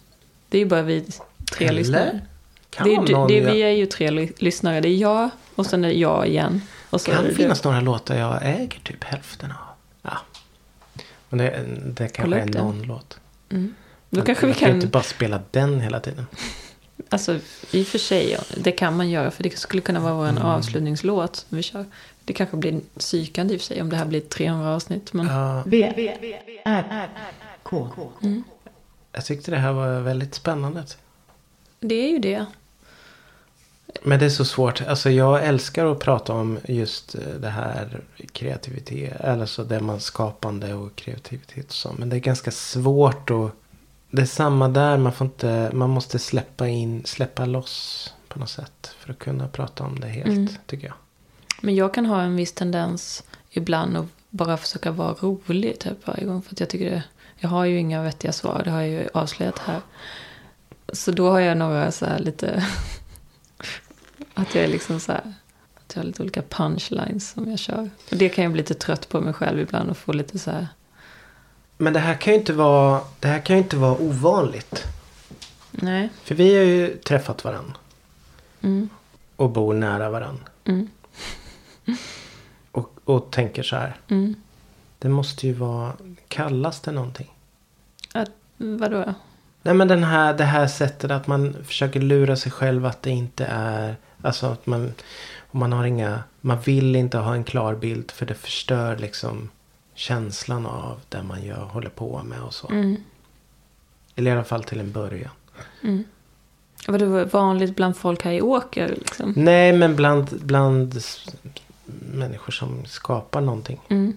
Det är ju bara vi tre
Eller?
lyssnare.
Kan
Det är,
någon
det är, vi är ju tre ly- lyssnare. Det är jag och sen är det jag igen. Och så är det
kan
du.
finnas några låtar jag äger typ hälften av. Ja. Men det, det kanske är någon låt.
Mm. Då kanske vi
jag kan ju
kan...
inte bara spela den hela tiden.
Alltså, i och för sig, det kan man göra. För det skulle kunna vara vår
Mm.
avslutningslåt. som Vi kör. Det kanske blir psykande i och för sig om det här blir 300 avsnitt. Men
Ja,
V, R, K.
jag tyckte det här var väldigt spännande.
det är ju det.
Men det är så svårt. Alltså jag älskar att prata om just eh, det här kreativitet. Eller så det man skapande och kreativitet och så. Men det är ganska svårt att. Det är samma där. Man får inte. Man måste släppa in. Släppa loss på något sätt. För att kunna prata om det helt.
Mm.
Tycker jag.
Men jag kan ha en viss tendens ibland att bara försöka vara rolig typ varje gång. För att jag tycker det, jag har ju inga vettiga svar, det har jag ju avslöjat här. Så då har jag några så här lite, att jag är liksom så här, att jag har lite olika punchlines som jag kör. Och det kan jag bli lite trött på mig själv ibland och få lite så här,
Men det här kan ju inte vara. Det här kan ju inte vara ovanligt.
nej.
För vi har ju träffat varann.
Mm,
Och bor nära varann.
mm,
Och, och tänker så här.
mm.
Det måste ju vara. Kallas det någonting?
Att, vadå?
Nej men den här, det här sättet att man försöker lura sig själv att det inte är. Alltså att man. Man har inga. Man vill inte ha en klar bild. För det förstör liksom. Känslan av det man gör, håller på med och så.
Mm,
Eller i alla fall till en början.
mm. Vadå vanligt bland folk här i Åker liksom?
Nej men bland, bland människor som skapar någonting.
Mm.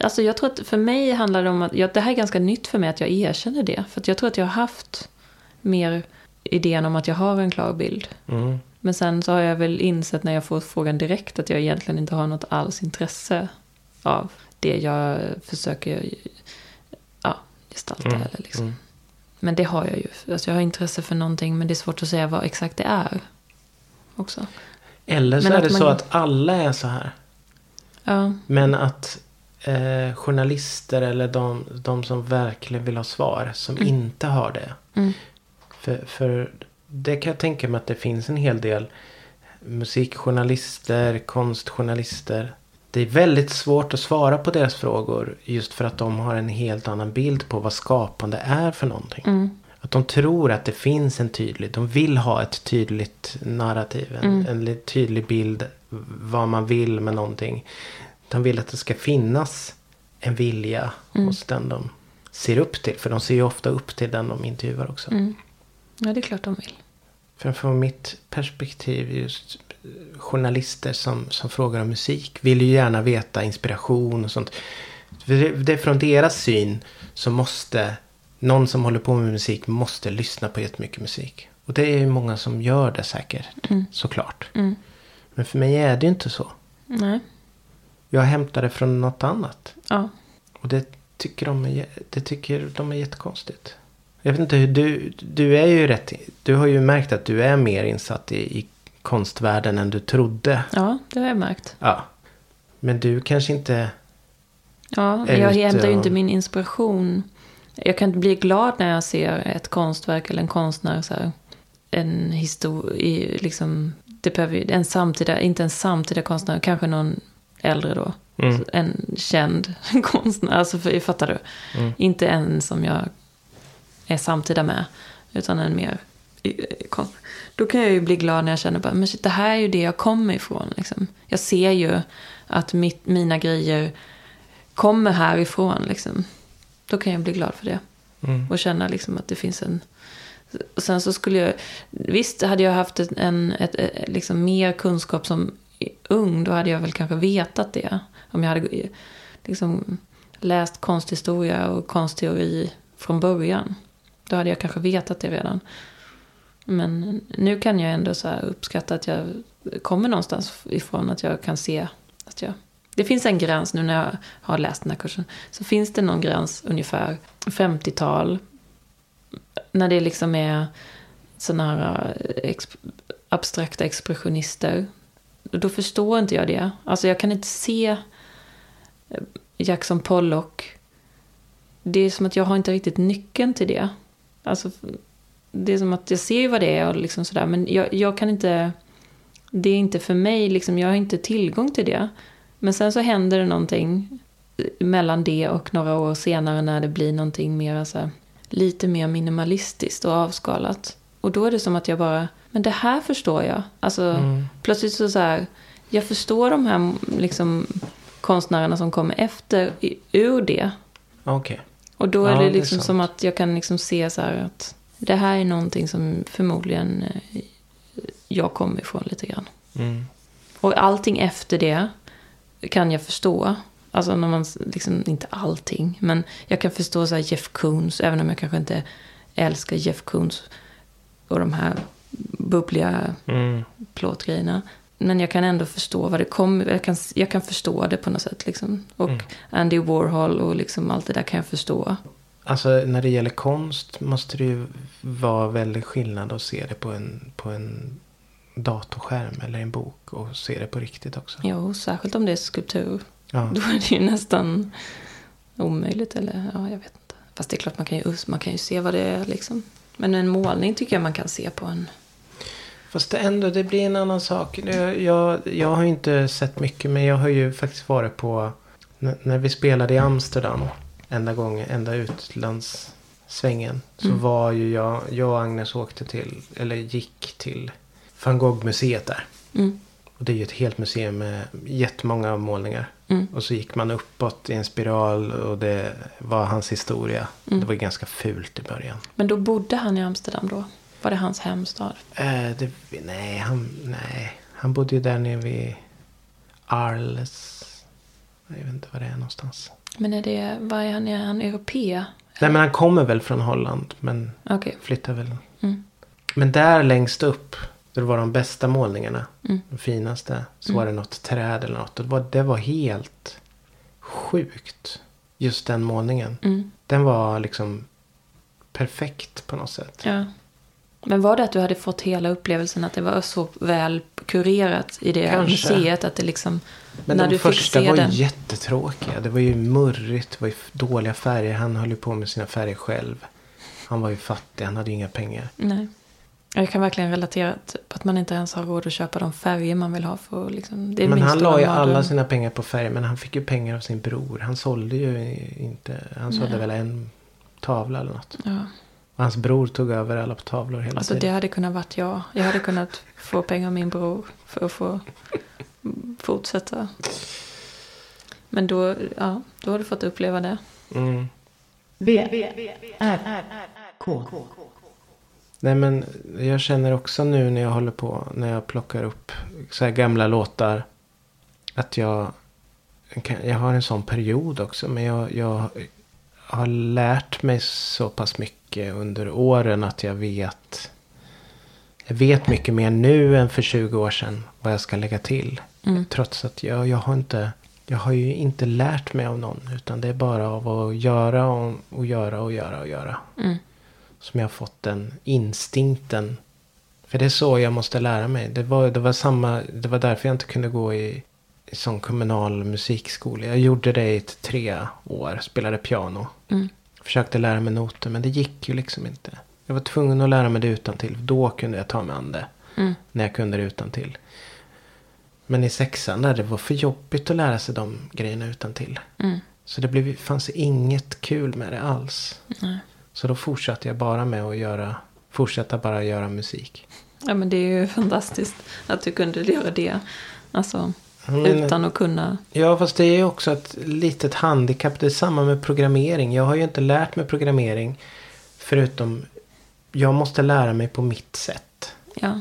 Alltså jag tror att för mig handlar det om att, ja, det här är ganska nytt för mig att jag erkänner det. För jag tror att jag har haft mer idén om att jag har en klar bild.
Mm.
Men sen så har jag väl insett när jag får frågan direkt att jag egentligen inte har något alls intresse av det jag försöker ja, gestalta.
Mm.
Eller liksom.
Mm.
Men det har jag ju. Alltså jag har intresse för någonting men det är svårt att säga vad exakt det är. Också.
Eller så
Men
är det så
man-
att alla är så här.
Ja,
Men att eh, journalister eller de, de som verkligen vill ha svar. Som
Mm.
inte har det.
mm,
För, för det kan jag tänka mig att det finns en hel del musikjournalister, konstjournalister. Det är väldigt svårt att svara på deras frågor. Just för att de har en helt annan bild på vad skapande är för någonting.
mm,
Att de tror att det finns en tydlig, de vill ha ett tydligt narrativ. En,
Mm.
en li- tydlig bild vad man vill med någonting. De vill att det ska finnas en vilja
Mm.
hos den de ser upp till. För de ser ju ofta upp till den de intervjuar också.
mm. Ja, det är klart de vill.
För från mitt perspektiv just journalister som, som frågar om musik vill ju gärna veta inspiration och sånt. Det, är från deras syn så måste någon som håller på med musik måste lyssna på jättemycket musik. Och det är ju många som gör det säkert,
Mm.
såklart.
Mm.
Men för mig är det ju inte så.
Nej.
Jag hämtar det från något annat.
Ja.
Och det tycker de är, det tycker de är jättekonstigt. Jag vet inte hur du, du är ju rätt, du har ju märkt att du är mer insatt i, i konstvärlden än du trodde.
ja, det har jag märkt.
Ja. Men du kanske inte,
Ja, jag hämtar ju inte min inspiration. Jag kan inte bli glad när jag ser ett konstverk eller en konstnär. Så här, en historia, liksom, det behöver, ju- en samtida, inte en samtida konstnär, kanske någon äldre då.
Mm.
En känd konstnär, alltså för, fattar du?
Mm.
Inte en som jag är samtida med, utan en mer. Då kan jag ju bli glad när jag känner bara, men shit, det här är ju det jag kommer ifrån. Liksom. Jag ser ju att mitt, mina grejer kommer härifrån. Liksom. Då kan jag bli glad för det.
Mm.
Och känna liksom att det finns en... Och sen så skulle jag... Visst, hade jag haft en, ett, ett, liksom mer kunskap som ung, då hade jag väl kanske vetat det. Om jag hade liksom läst konsthistoria och konstteori från början. Då hade jag kanske vetat det redan. Men nu kan jag ändå så här uppskatta att jag kommer någonstans ifrån. Att jag kan se att jag... Det finns en gräns nu när jag har läst den här kursen. Så finns det någon gräns ungefär 50-tal. När det liksom är sådana här eh, exp abstrakta expressionister. Då förstår inte jag det. Alltså jag kan inte se eh, Jackson Pollock. Det är som att jag har inte riktigt nyckeln till det. Alltså, det är som att jag ser ju vad det är och liksom sådär. Men jag, jag kan inte... Det är inte för mig, liksom, jag har inte tillgång till det. Men sen så händer det någonting mellan det och några år senare när det blir någonting mer så här, lite mer minimalistiskt och avskalat. Och då är det som att jag bara, men det här förstår jag. Alltså
Mm.
plötsligt så, så här, jag förstår de här liksom, konstnärerna som kommer efter ur det.
Okej.
Och då
Ja,
är
det
det liksom
sant.
som att jag kan liksom se så här att det här är någonting som förmodligen eh, jag kom ifrån lite grann.
Mm.
Och allting efter det kan jag förstå. Alltså när man, liksom, inte allting, men jag kan förstå så Jeff Koons, även om jag kanske inte älskar Jeff Koons och de här bubbliga
Mm.
plåtgrejerna. Men jag kan ändå förstå vad det kommer, jag kan, jag kan förstå det på något sätt liksom. Och
Mm.
Andy Warhol och liksom allt det där kan jag förstå.
Alltså när det gäller konst måste det ju vara väldigt skillnad att se det på en, på en datorskärm eller en bok och se det på riktigt också.
Jo, särskilt om det är skulptur.
Ja.
Då är det ju nästan omöjligt. Eller ja, jag vet inte. Fast det är klart man kan ju, man kan ju se vad det är liksom. Men en målning tycker jag man kan se på en.
Fast det ändå, det blir en annan sak. Jag, jag, jag har ju inte sett mycket men jag har ju faktiskt varit på när vi spelade i Amsterdam. Enda gången, enda utlandssvängen. Så
Mm.
var ju jag, jag och Agnes åkte till, eller gick till van Gogh-museet där.
Mm.
Och det är ju ett helt museum med jättemånga målningar.
Mm.
Och så gick man uppåt i en spiral och det var hans historia.
Mm.
Det var ganska fult i början.
Men då bodde han i Amsterdam då? Var det hans hemstad?
Eh, det, nej, han, nej, han bodde ju där nere vid Arles. Jag vet inte var det är någonstans.
Men är det, vad är han, är han europé?
Nej, men han kommer väl från Holland. Men
Okej.
flyttar väl.
Mm.
Men där längst upp. Där det var de bästa målningarna.
Mm.
De finaste. Så
Mm.
var det något träd eller något. Och det var, det var helt sjukt. Just den målningen.
Mm.
Den var liksom perfekt på något sätt.
Ja. Men var det att du hade fått hela upplevelsen att det var så väl kurerat i det
Kanske.
museet att det liksom...
Men
när
de
du fick
första
se
var
den.
jättetråkiga. Det var ju murrigt. Det var ju dåliga färger. Han höll ju på med sina färger själv. Han var ju fattig. Han hade ju inga pengar.
Nej. Jag kan verkligen relatera till att man inte ens har råd att köpa de färger man vill ha. För liksom, det
men han la ju alla sina pengar på färg. Men han fick ju pengar av sin bror. Han sålde ju inte. Han sålde
Nej.
väl en tavla eller något.
Ja.
Hans bror tog över alla tavlor hela
Alltså det
tiden.
hade kunnat varit jag. Jag hade kunnat få pengar av min bror för att få fortsätta. Men då, ja, då har du fått uppleva det.
Mm.
V, R, K.
Nej men jag känner också nu när jag håller på. När jag plockar upp så här gamla låtar. Att jag. Jag har en sån period också. Men jag, jag har lärt mig så pass mycket under åren. Att jag vet. Jag vet mycket mer nu än för 20 år sedan. Vad jag ska lägga till.
Mm.
Trots att jag, jag har inte. Jag har ju inte lärt mig av någon. Utan det är bara av att göra och, och göra och göra och göra.
Mm.
Som jag har fått den instinkten. För det är så jag måste lära mig. Det var, det var, samma, det var därför jag inte kunde gå i, sån kommunal musikskola. Jag gjorde det i ett tre år. Spelade piano.
Mm.
Försökte lära mig noter. Men det gick ju liksom inte. Jag var tvungen att lära mig det utan till. Då kunde jag ta mig an det.
Mm.
När jag kunde det utan till. Men i sexan där det var för jobbigt att lära sig de grejerna utan till.
Mm.
Så det blev, fanns inget kul med det alls.
Nej.
Så då fortsatte jag bara med att göra, fortsätta bara göra musik.
Ja men det är ju fantastiskt att du kunde göra det. Alltså
Men-
utan att kunna.
Ja, fast det är ju också ett litet handikapp. Det är samma med programmering. Jag har ju inte lärt mig programmering. Förutom, jag måste lära mig på mitt sätt.
Ja.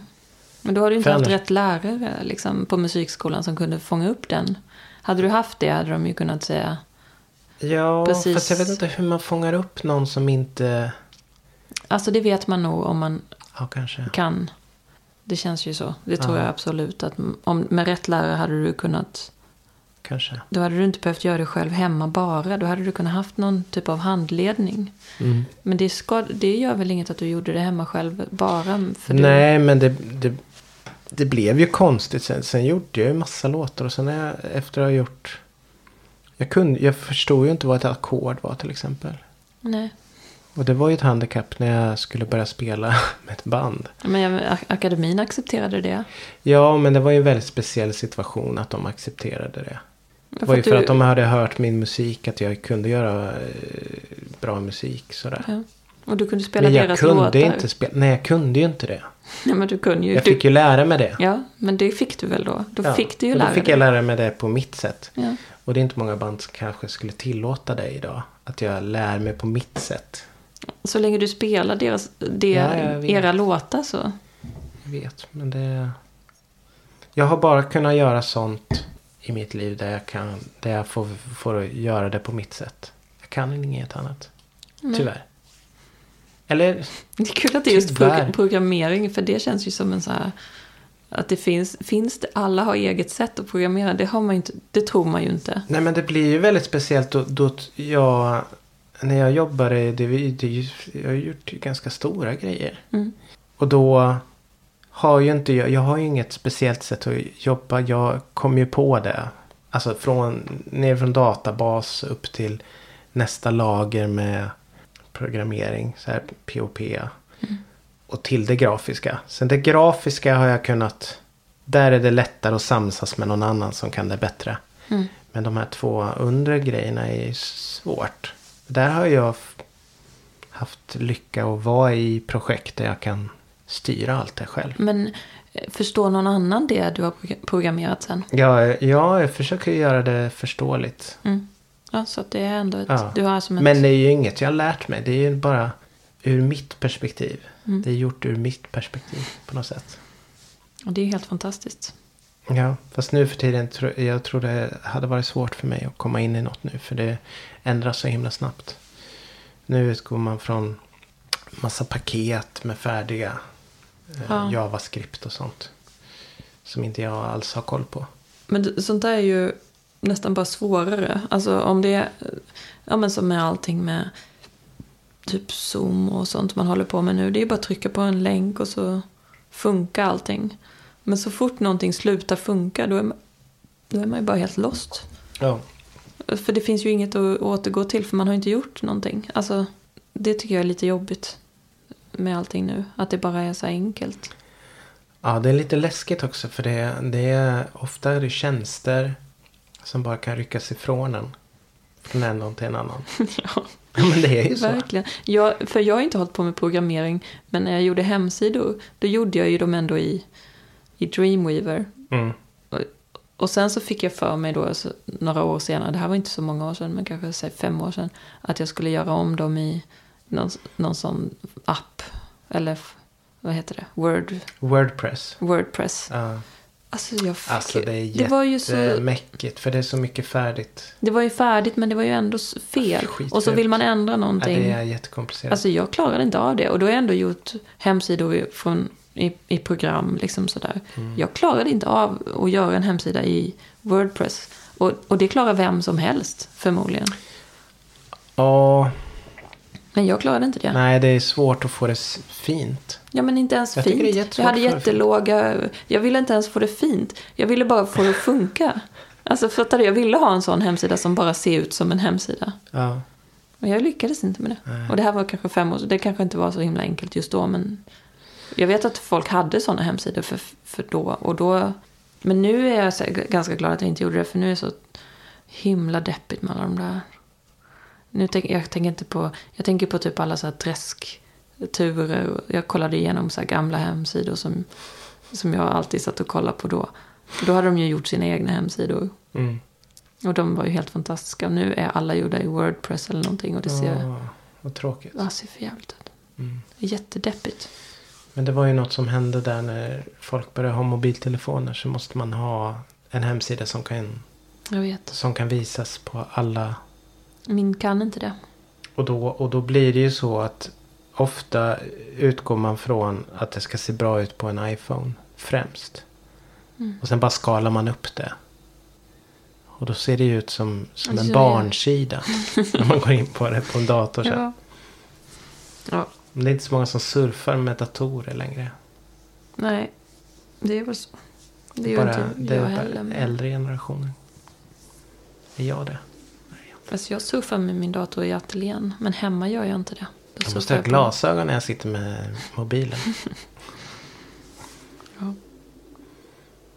Men då har du inte
För
haft
annars-
rätt lärare liksom, på musikskolan som kunde fånga upp den. Hade du haft det hade de ju kunnat säga.
Ja,
Precis.
fast jag vet inte hur man fångar upp någon som inte...
Alltså det vet man nog om man
Ja, kanske.
kan. Det känns ju så. Det tror
Ja.
jag absolut. Att om, med rätt lärare hade du kunnat.
Kanske.
Då hade du inte behövt göra det själv hemma bara. Då hade du kunnat haft någon typ av handledning.
Mm.
Men det, ska, det gör väl inget att du gjorde det hemma själv bara för du...
Nej, men det, det, det blev ju konstigt. Sen, sen gjorde jag ju massa låtar. Och sen jag, efter att ha gjort... Jag, kunde, jag förstod ju inte vad ett ackord var till exempel.
Nej.
Och det var ju ett handikapp när jag skulle börja spela med ett band.
Men akademin accepterade det.
Ja, men det var ju en väldigt speciell situation att de accepterade det. Det var ju för
du-
att de hade hört min musik, att jag kunde göra eh, bra musik sådär.
Ja. Och du kunde spela
Men jag
deras
kunde
låtar.
inte spela, nej jag kunde ju inte det.
Ja, men du kunde ju.
Jag
du,
fick ju lära mig det.
Ja, men det fick du väl då? Då
Ja,
fick du ju lära
Då fick
dig.
jag lära mig det på mitt sätt.
Ja.
Och det är inte många band som kanske skulle tillåta det idag. Att jag lär mig på mitt sätt.
Så länge du spelar deras, det,
Ja, jag
era låtar så.
vet. Men det... Jag har bara kunnat göra sånt i mitt liv där jag, kan, där jag får, får göra det på mitt sätt. Jag kan inget annat.
Nej.
Tyvärr. Eller,
Det är kul att det är just
Tyvärr.
pro- programmering, för det känns ju som en så här... Att det finns, finns det, alla har eget sätt att programmera, det, har man inte, det tror man ju inte.
nej men det blir ju väldigt speciellt då, då jag... När jag jobbade, det, det, jag har gjort ganska stora grejer.
Mm.
Och då har ju inte jag, jag har ju inget speciellt sätt att jobba. Jag kom ju på det. Alltså från, ner från databas upp till nästa lager med programmering. Så här POP. Och till det grafiska. Sen det grafiska har jag kunnat. Där är det lättare att samsas med någon annan som kan det bättre.
Mm.
Men de här två undre grejerna är svårt. Där har jag haft lycka att vara i projekt där jag kan styra allt det själv.
Men eh, förstår någon annan det du har pro- programmerat sen?
Ja, ja, jag försöker göra det förståeligt.
Mm. Ja, så det är ändå ett...
Ja.
Du har som ett...
Men det är ju inget jag har lärt mig. Det är ju bara ur mitt perspektiv.
Mm.
Det är gjort ur mitt perspektiv på något sätt.
Och det är ju helt fantastiskt.
Ja, fast nu för tiden jag tror det hade varit svårt för mig att komma in i något nu. För det ändras så himla snabbt. Nu utgår man från massa paket med färdiga eh,
Ja.
JavaScript och sånt. Som inte jag alls har koll på.
Men sånt där är ju nästan bara svårare. Alltså om det är, ja men som med allting med typ Zoom och sånt man håller på med nu. Det är ju bara att trycka på en länk och så funkar allting. Men så fort någonting slutar funka då är man, då är man ju bara helt lost.
Ja.
För det finns ju inget att återgå till för man har ju inte gjort någonting. Alltså det tycker jag är lite jobbigt med allting nu. Att det bara är så enkelt.
Ja, det är lite läskigt också för det, det är ofta är det tjänster som bara kan ryckas ifrån en. Från en till en annan.
Ja,
men det är ju så.
Verkligen. Jag, för jag har inte hållit på med programmering, men när jag gjorde hemsidor, då gjorde jag ju dem ändå i, i Dreamweaver.
Mm.
Och sen så fick jag för mig då, så, några år senare, det här var inte så många år sedan, men kanske säg fem år sedan, att jag skulle göra om dem i någon, någon sån app, eller vad heter det, Word,
Wordpress.
Wordpress.
Ja.
Alltså, jag fick,
Alltså det är
ju så,
jättemäckigt. För det är så mycket färdigt.
det var ju färdigt, men det var ju ändå fel.
Skitfult.
Och så vill man ändra
Ja,
någonting.
det är jättekomplicerat.
Alltså jag klarade inte av det. Och då har jag ändå gjort hemsidor från, i, i program. Liksom sådär.
Mm.
Jag klarade inte av att göra en hemsida i Wordpress. Och, och det klarar vem som helst förmodligen.
Ja,
Men jag klarade inte det.
nej det är svårt att få det fint.
Ja men inte ens
Jag
fint.
det
jag hade jättelåga... Jag ville inte ens få det fint. Jag ville bara få det att funka. Alltså fattar du? Jag ville ha en sån hemsida som bara ser ut som en hemsida.
Ja.
Men jag lyckades inte med det.
Nej.
Och det här var kanske fem år Det kanske inte var så himla enkelt just då. Men jag vet att folk hade sådana hemsidor för, för då. Och då. Men nu är jag ganska glad att jag inte gjorde det. För nu är det så himla deppigt med alla de där. Nu tänk, jag tänker inte på. Jag tänker på typ alla så här träskturer. Jag kollade igenom så här gamla hemsidor som, som jag alltid satt och kollade på då. Och då hade de ju gjort sina egna hemsidor.
Mm.
Och de var ju helt fantastiska. Och nu är alla gjorda i Wordpress eller någonting. Och det ser,
Ja, vad tråkigt.
ja, ser för jävligt ut.
Mm.
Det jättedeppigt.
Men det var ju något som hände där när folk började ha mobiltelefoner. Så måste man ha en hemsida som kan, som kan visas på alla.
Min kan inte det.
Och då, och då blir det ju så att ofta utgår man från att det ska se bra ut på en iPhone främst.
Mm.
Och sen bara skalar man upp det. Och då ser det ju ut som, som
Alltså,
en barnsida. när man går in på det på en dator.
Ja. ja.
Det är inte så många som surfar med datorer längre.
Nej. Det är väl så. Det är ju
bara,
inte
det
jag
är
heller.
bara
Men...
äldre generationer. Är jag det?
Alltså jag surfar med min dator i ateljén. Men hemma gör jag inte det. Då
Jag måste ha
jag
glasögon när jag sitter med mobilen.
Ja.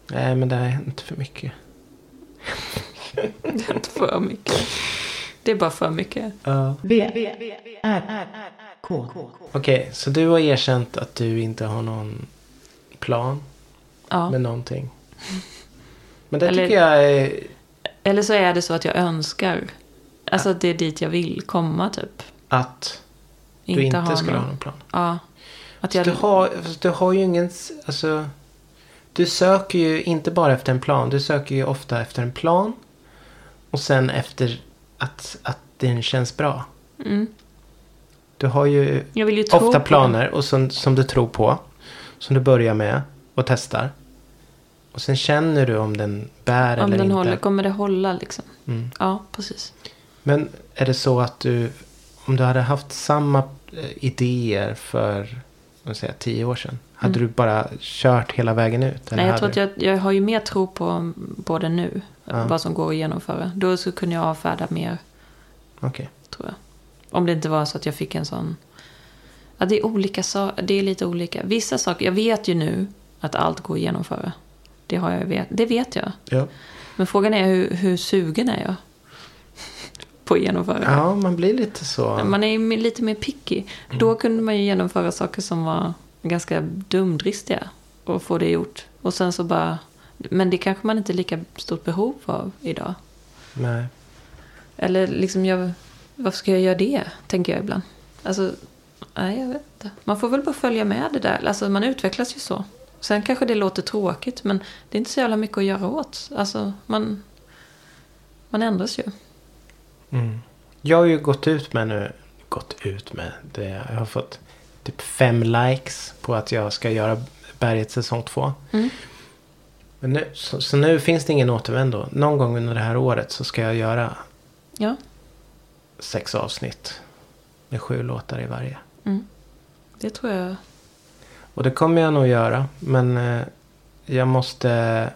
Nej men det är inte för mycket.
Det är inte för mycket. Det är bara för mycket.
Ja.
V, R, K.
Okej, så du har erkänt att du inte har någon plan
Ja.
med någonting. Men det
Eller-
tycker jag är...
Eller så är det så att jag önskar. Alltså att det är dit jag vill komma typ.
Att du
Inte
inte,
ha
skulle
någon-
ha någon plan.
Ja. Att jag,
Du, har, du har ju ingen... Alltså, du söker ju inte bara efter en plan. Du söker ju ofta efter en plan. Och sen efter att, att den känns bra.
mm,
Du har ju
ju
ofta planer och som, som du tror på. Som du börjar med och testar. Och sen känner du om den bär.
Om
eller
den
inte.
håller, kommer det hålla liksom?
Mm.
Ja, precis.
Men är det så att du, om du hade haft samma eh, idéer för vad säger, jag, tio år sedan. Hade du bara kört hela vägen ut?
Mm. Nej, jag tror att jag, jag har ju mer tro på, på det nu.
Ja.
Vad som går att genomföra. Då så kunde jag avfärda mer,
Okej.
tror jag. Om det inte var så att jag fick en sån... Ja, det är olika saker. Det är lite olika. Vissa saker, jag vet ju nu att allt går att genomföra. Det, har jag vet, det vet jag.
Ja.
Men frågan är hur, hur sugen är jag? På att genomföra.
ja, man blir lite så.
Man är ju lite mer picky. Då kunde man ju genomföra saker som var ganska dumdristiga. Och få det gjort. Och sen så bara... Men det kanske man inte är lika stort behov av idag.
Nej.
Eller liksom, jag, varför ska jag göra det? Tänker jag ibland. Alltså, nej jag vet inte. Man får väl bara följa med det där. Alltså man utvecklas ju så. Sen kanske det låter tråkigt men det är inte så jävla mycket att göra åt. Alltså man, man ändras ju.
Mm. Jag har ju gått ut med nu. Gått ut med. Det, jag har fått typ fem likes på att jag ska göra Berget säsong två.
Mm.
Men nu, så, så nu finns det ingen återvändo. Någon gång under det här året så ska jag göra
Ja.
Sex avsnitt. Med sju låtar i varje.
Mm. Det tror jag.
Och det kommer jag nog göra. Men eh, jag måste...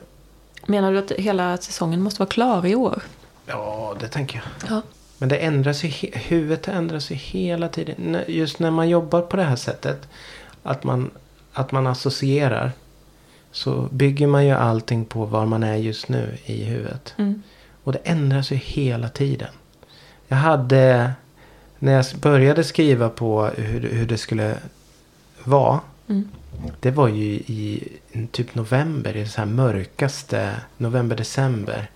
Menar du att hela säsongen måste vara klar i år?
Ja, det tänker jag.
Ja.
Men det ändras ju. Huvudet ändras ju hela tiden. Just när man jobbar på det här sättet. Att man, att man associerar. Så bygger man ju allting på var man är just nu i huvudet.
Mm.
Och det ändras ju hela tiden. Jag hade, när jag började skriva på hur, hur det skulle vara.
Mm.
Det var ju i typ november, i så här mörkaste, november, december.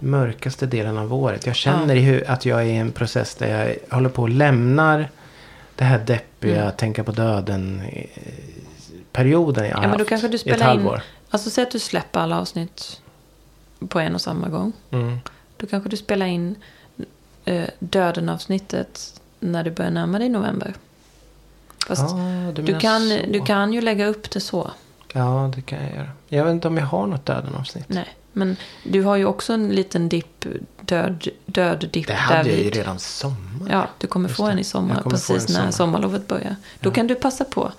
Mörkaste delen av året. Jag känner hu- att jag är i en process där jag håller på och lämnar det här deppiga,
Mm.
tänka på döden eh, perioden jag har
Ja, men då
haft
kanske du
i ett
spelar in-
halvår.
Alltså säg att du släpper alla avsnitt på en och samma gång.
Mm.
Då kanske du spelar in eh, döden-avsnittet när du börjar närma dig november. Fast
Ja, du
du, kan,
så.
du kan ju lägga upp det så.
Ja, det kan jag göra. Jag vet inte om jag har något döden-avsnitt.
Nej, men du har ju också en liten dipp, död, död dipp
Det hade jag ju redan sommar.
Ja, du kommer
Just
få
det.
en i sommar, precis när
sommar.
sommarlovet börjar. Då
Ja.
kan du passa på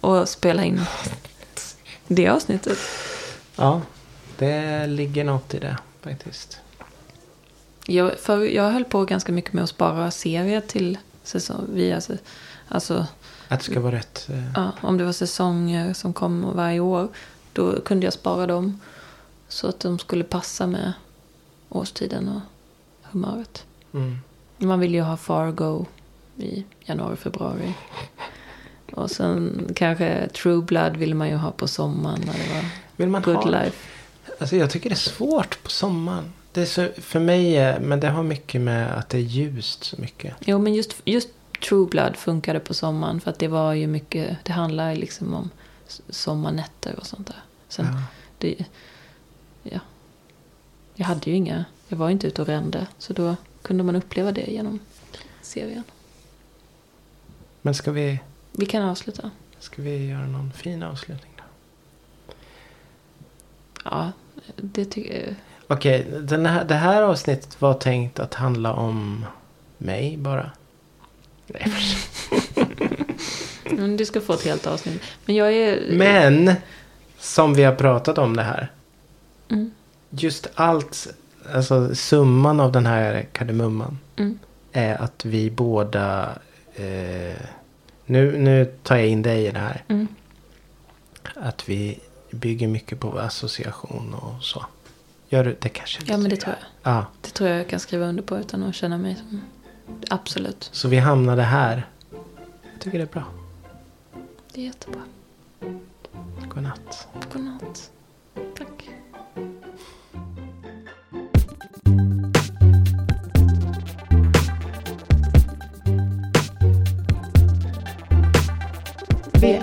att spela in det avsnittet.
Ja, det ligger något i det faktiskt.
Jag, för jag höll på ganska mycket med att spara serier till säsong. Via, alltså,
Att det ska vara rätt. eh,
ja, om det var säsonger som kom varje år. Då kunde jag spara dem. Så att de skulle passa med årstiden och humöret.
Mm.
Man vill ju ha Fargo i januari, februari. Och sen kanske True Blood ville man ju ha på sommaren när det var
Vill man
Good
ha?
Life.
Alltså jag tycker det är svårt på sommaren. Det är så, för mig, är- men det har mycket med att det är ljust så mycket.
Jo, men just, just True Blood funkade på sommaren för att det var ju mycket, det handlar ju liksom om sommarnätter och sånt där. Sen,
Ja.
det, ja. Jag hade ju inga, jag var ju inte ute och rände. Så då kunde man uppleva det genom serien.
Men ska vi,
Vi kan avsluta.
ska vi göra någon fin avslutning då?
Ja, det tycker jag.
Okej, den här, det här avsnittet var tänkt att handla om mig bara. Nej,
Du ska få ett helt avsnitt. Men jag är...
Men, som vi har pratat om det här.
Mm,
Just allt, alltså summan av den här kardemumman.
mm,
Är att vi båda, eh, nu, nu tar jag in dig i det här.
mm.
Att vi bygger mycket på association och så. Gör du det kanske?
Ja, men det tror jag.
Ja,
Det tror jag jag kan skriva under på utan att känna mig som... Absolut.
så vi hamnade här. Jag tycker det är bra.
Det är jättebra.
Godnatt.
Godnatt. Tack.
V,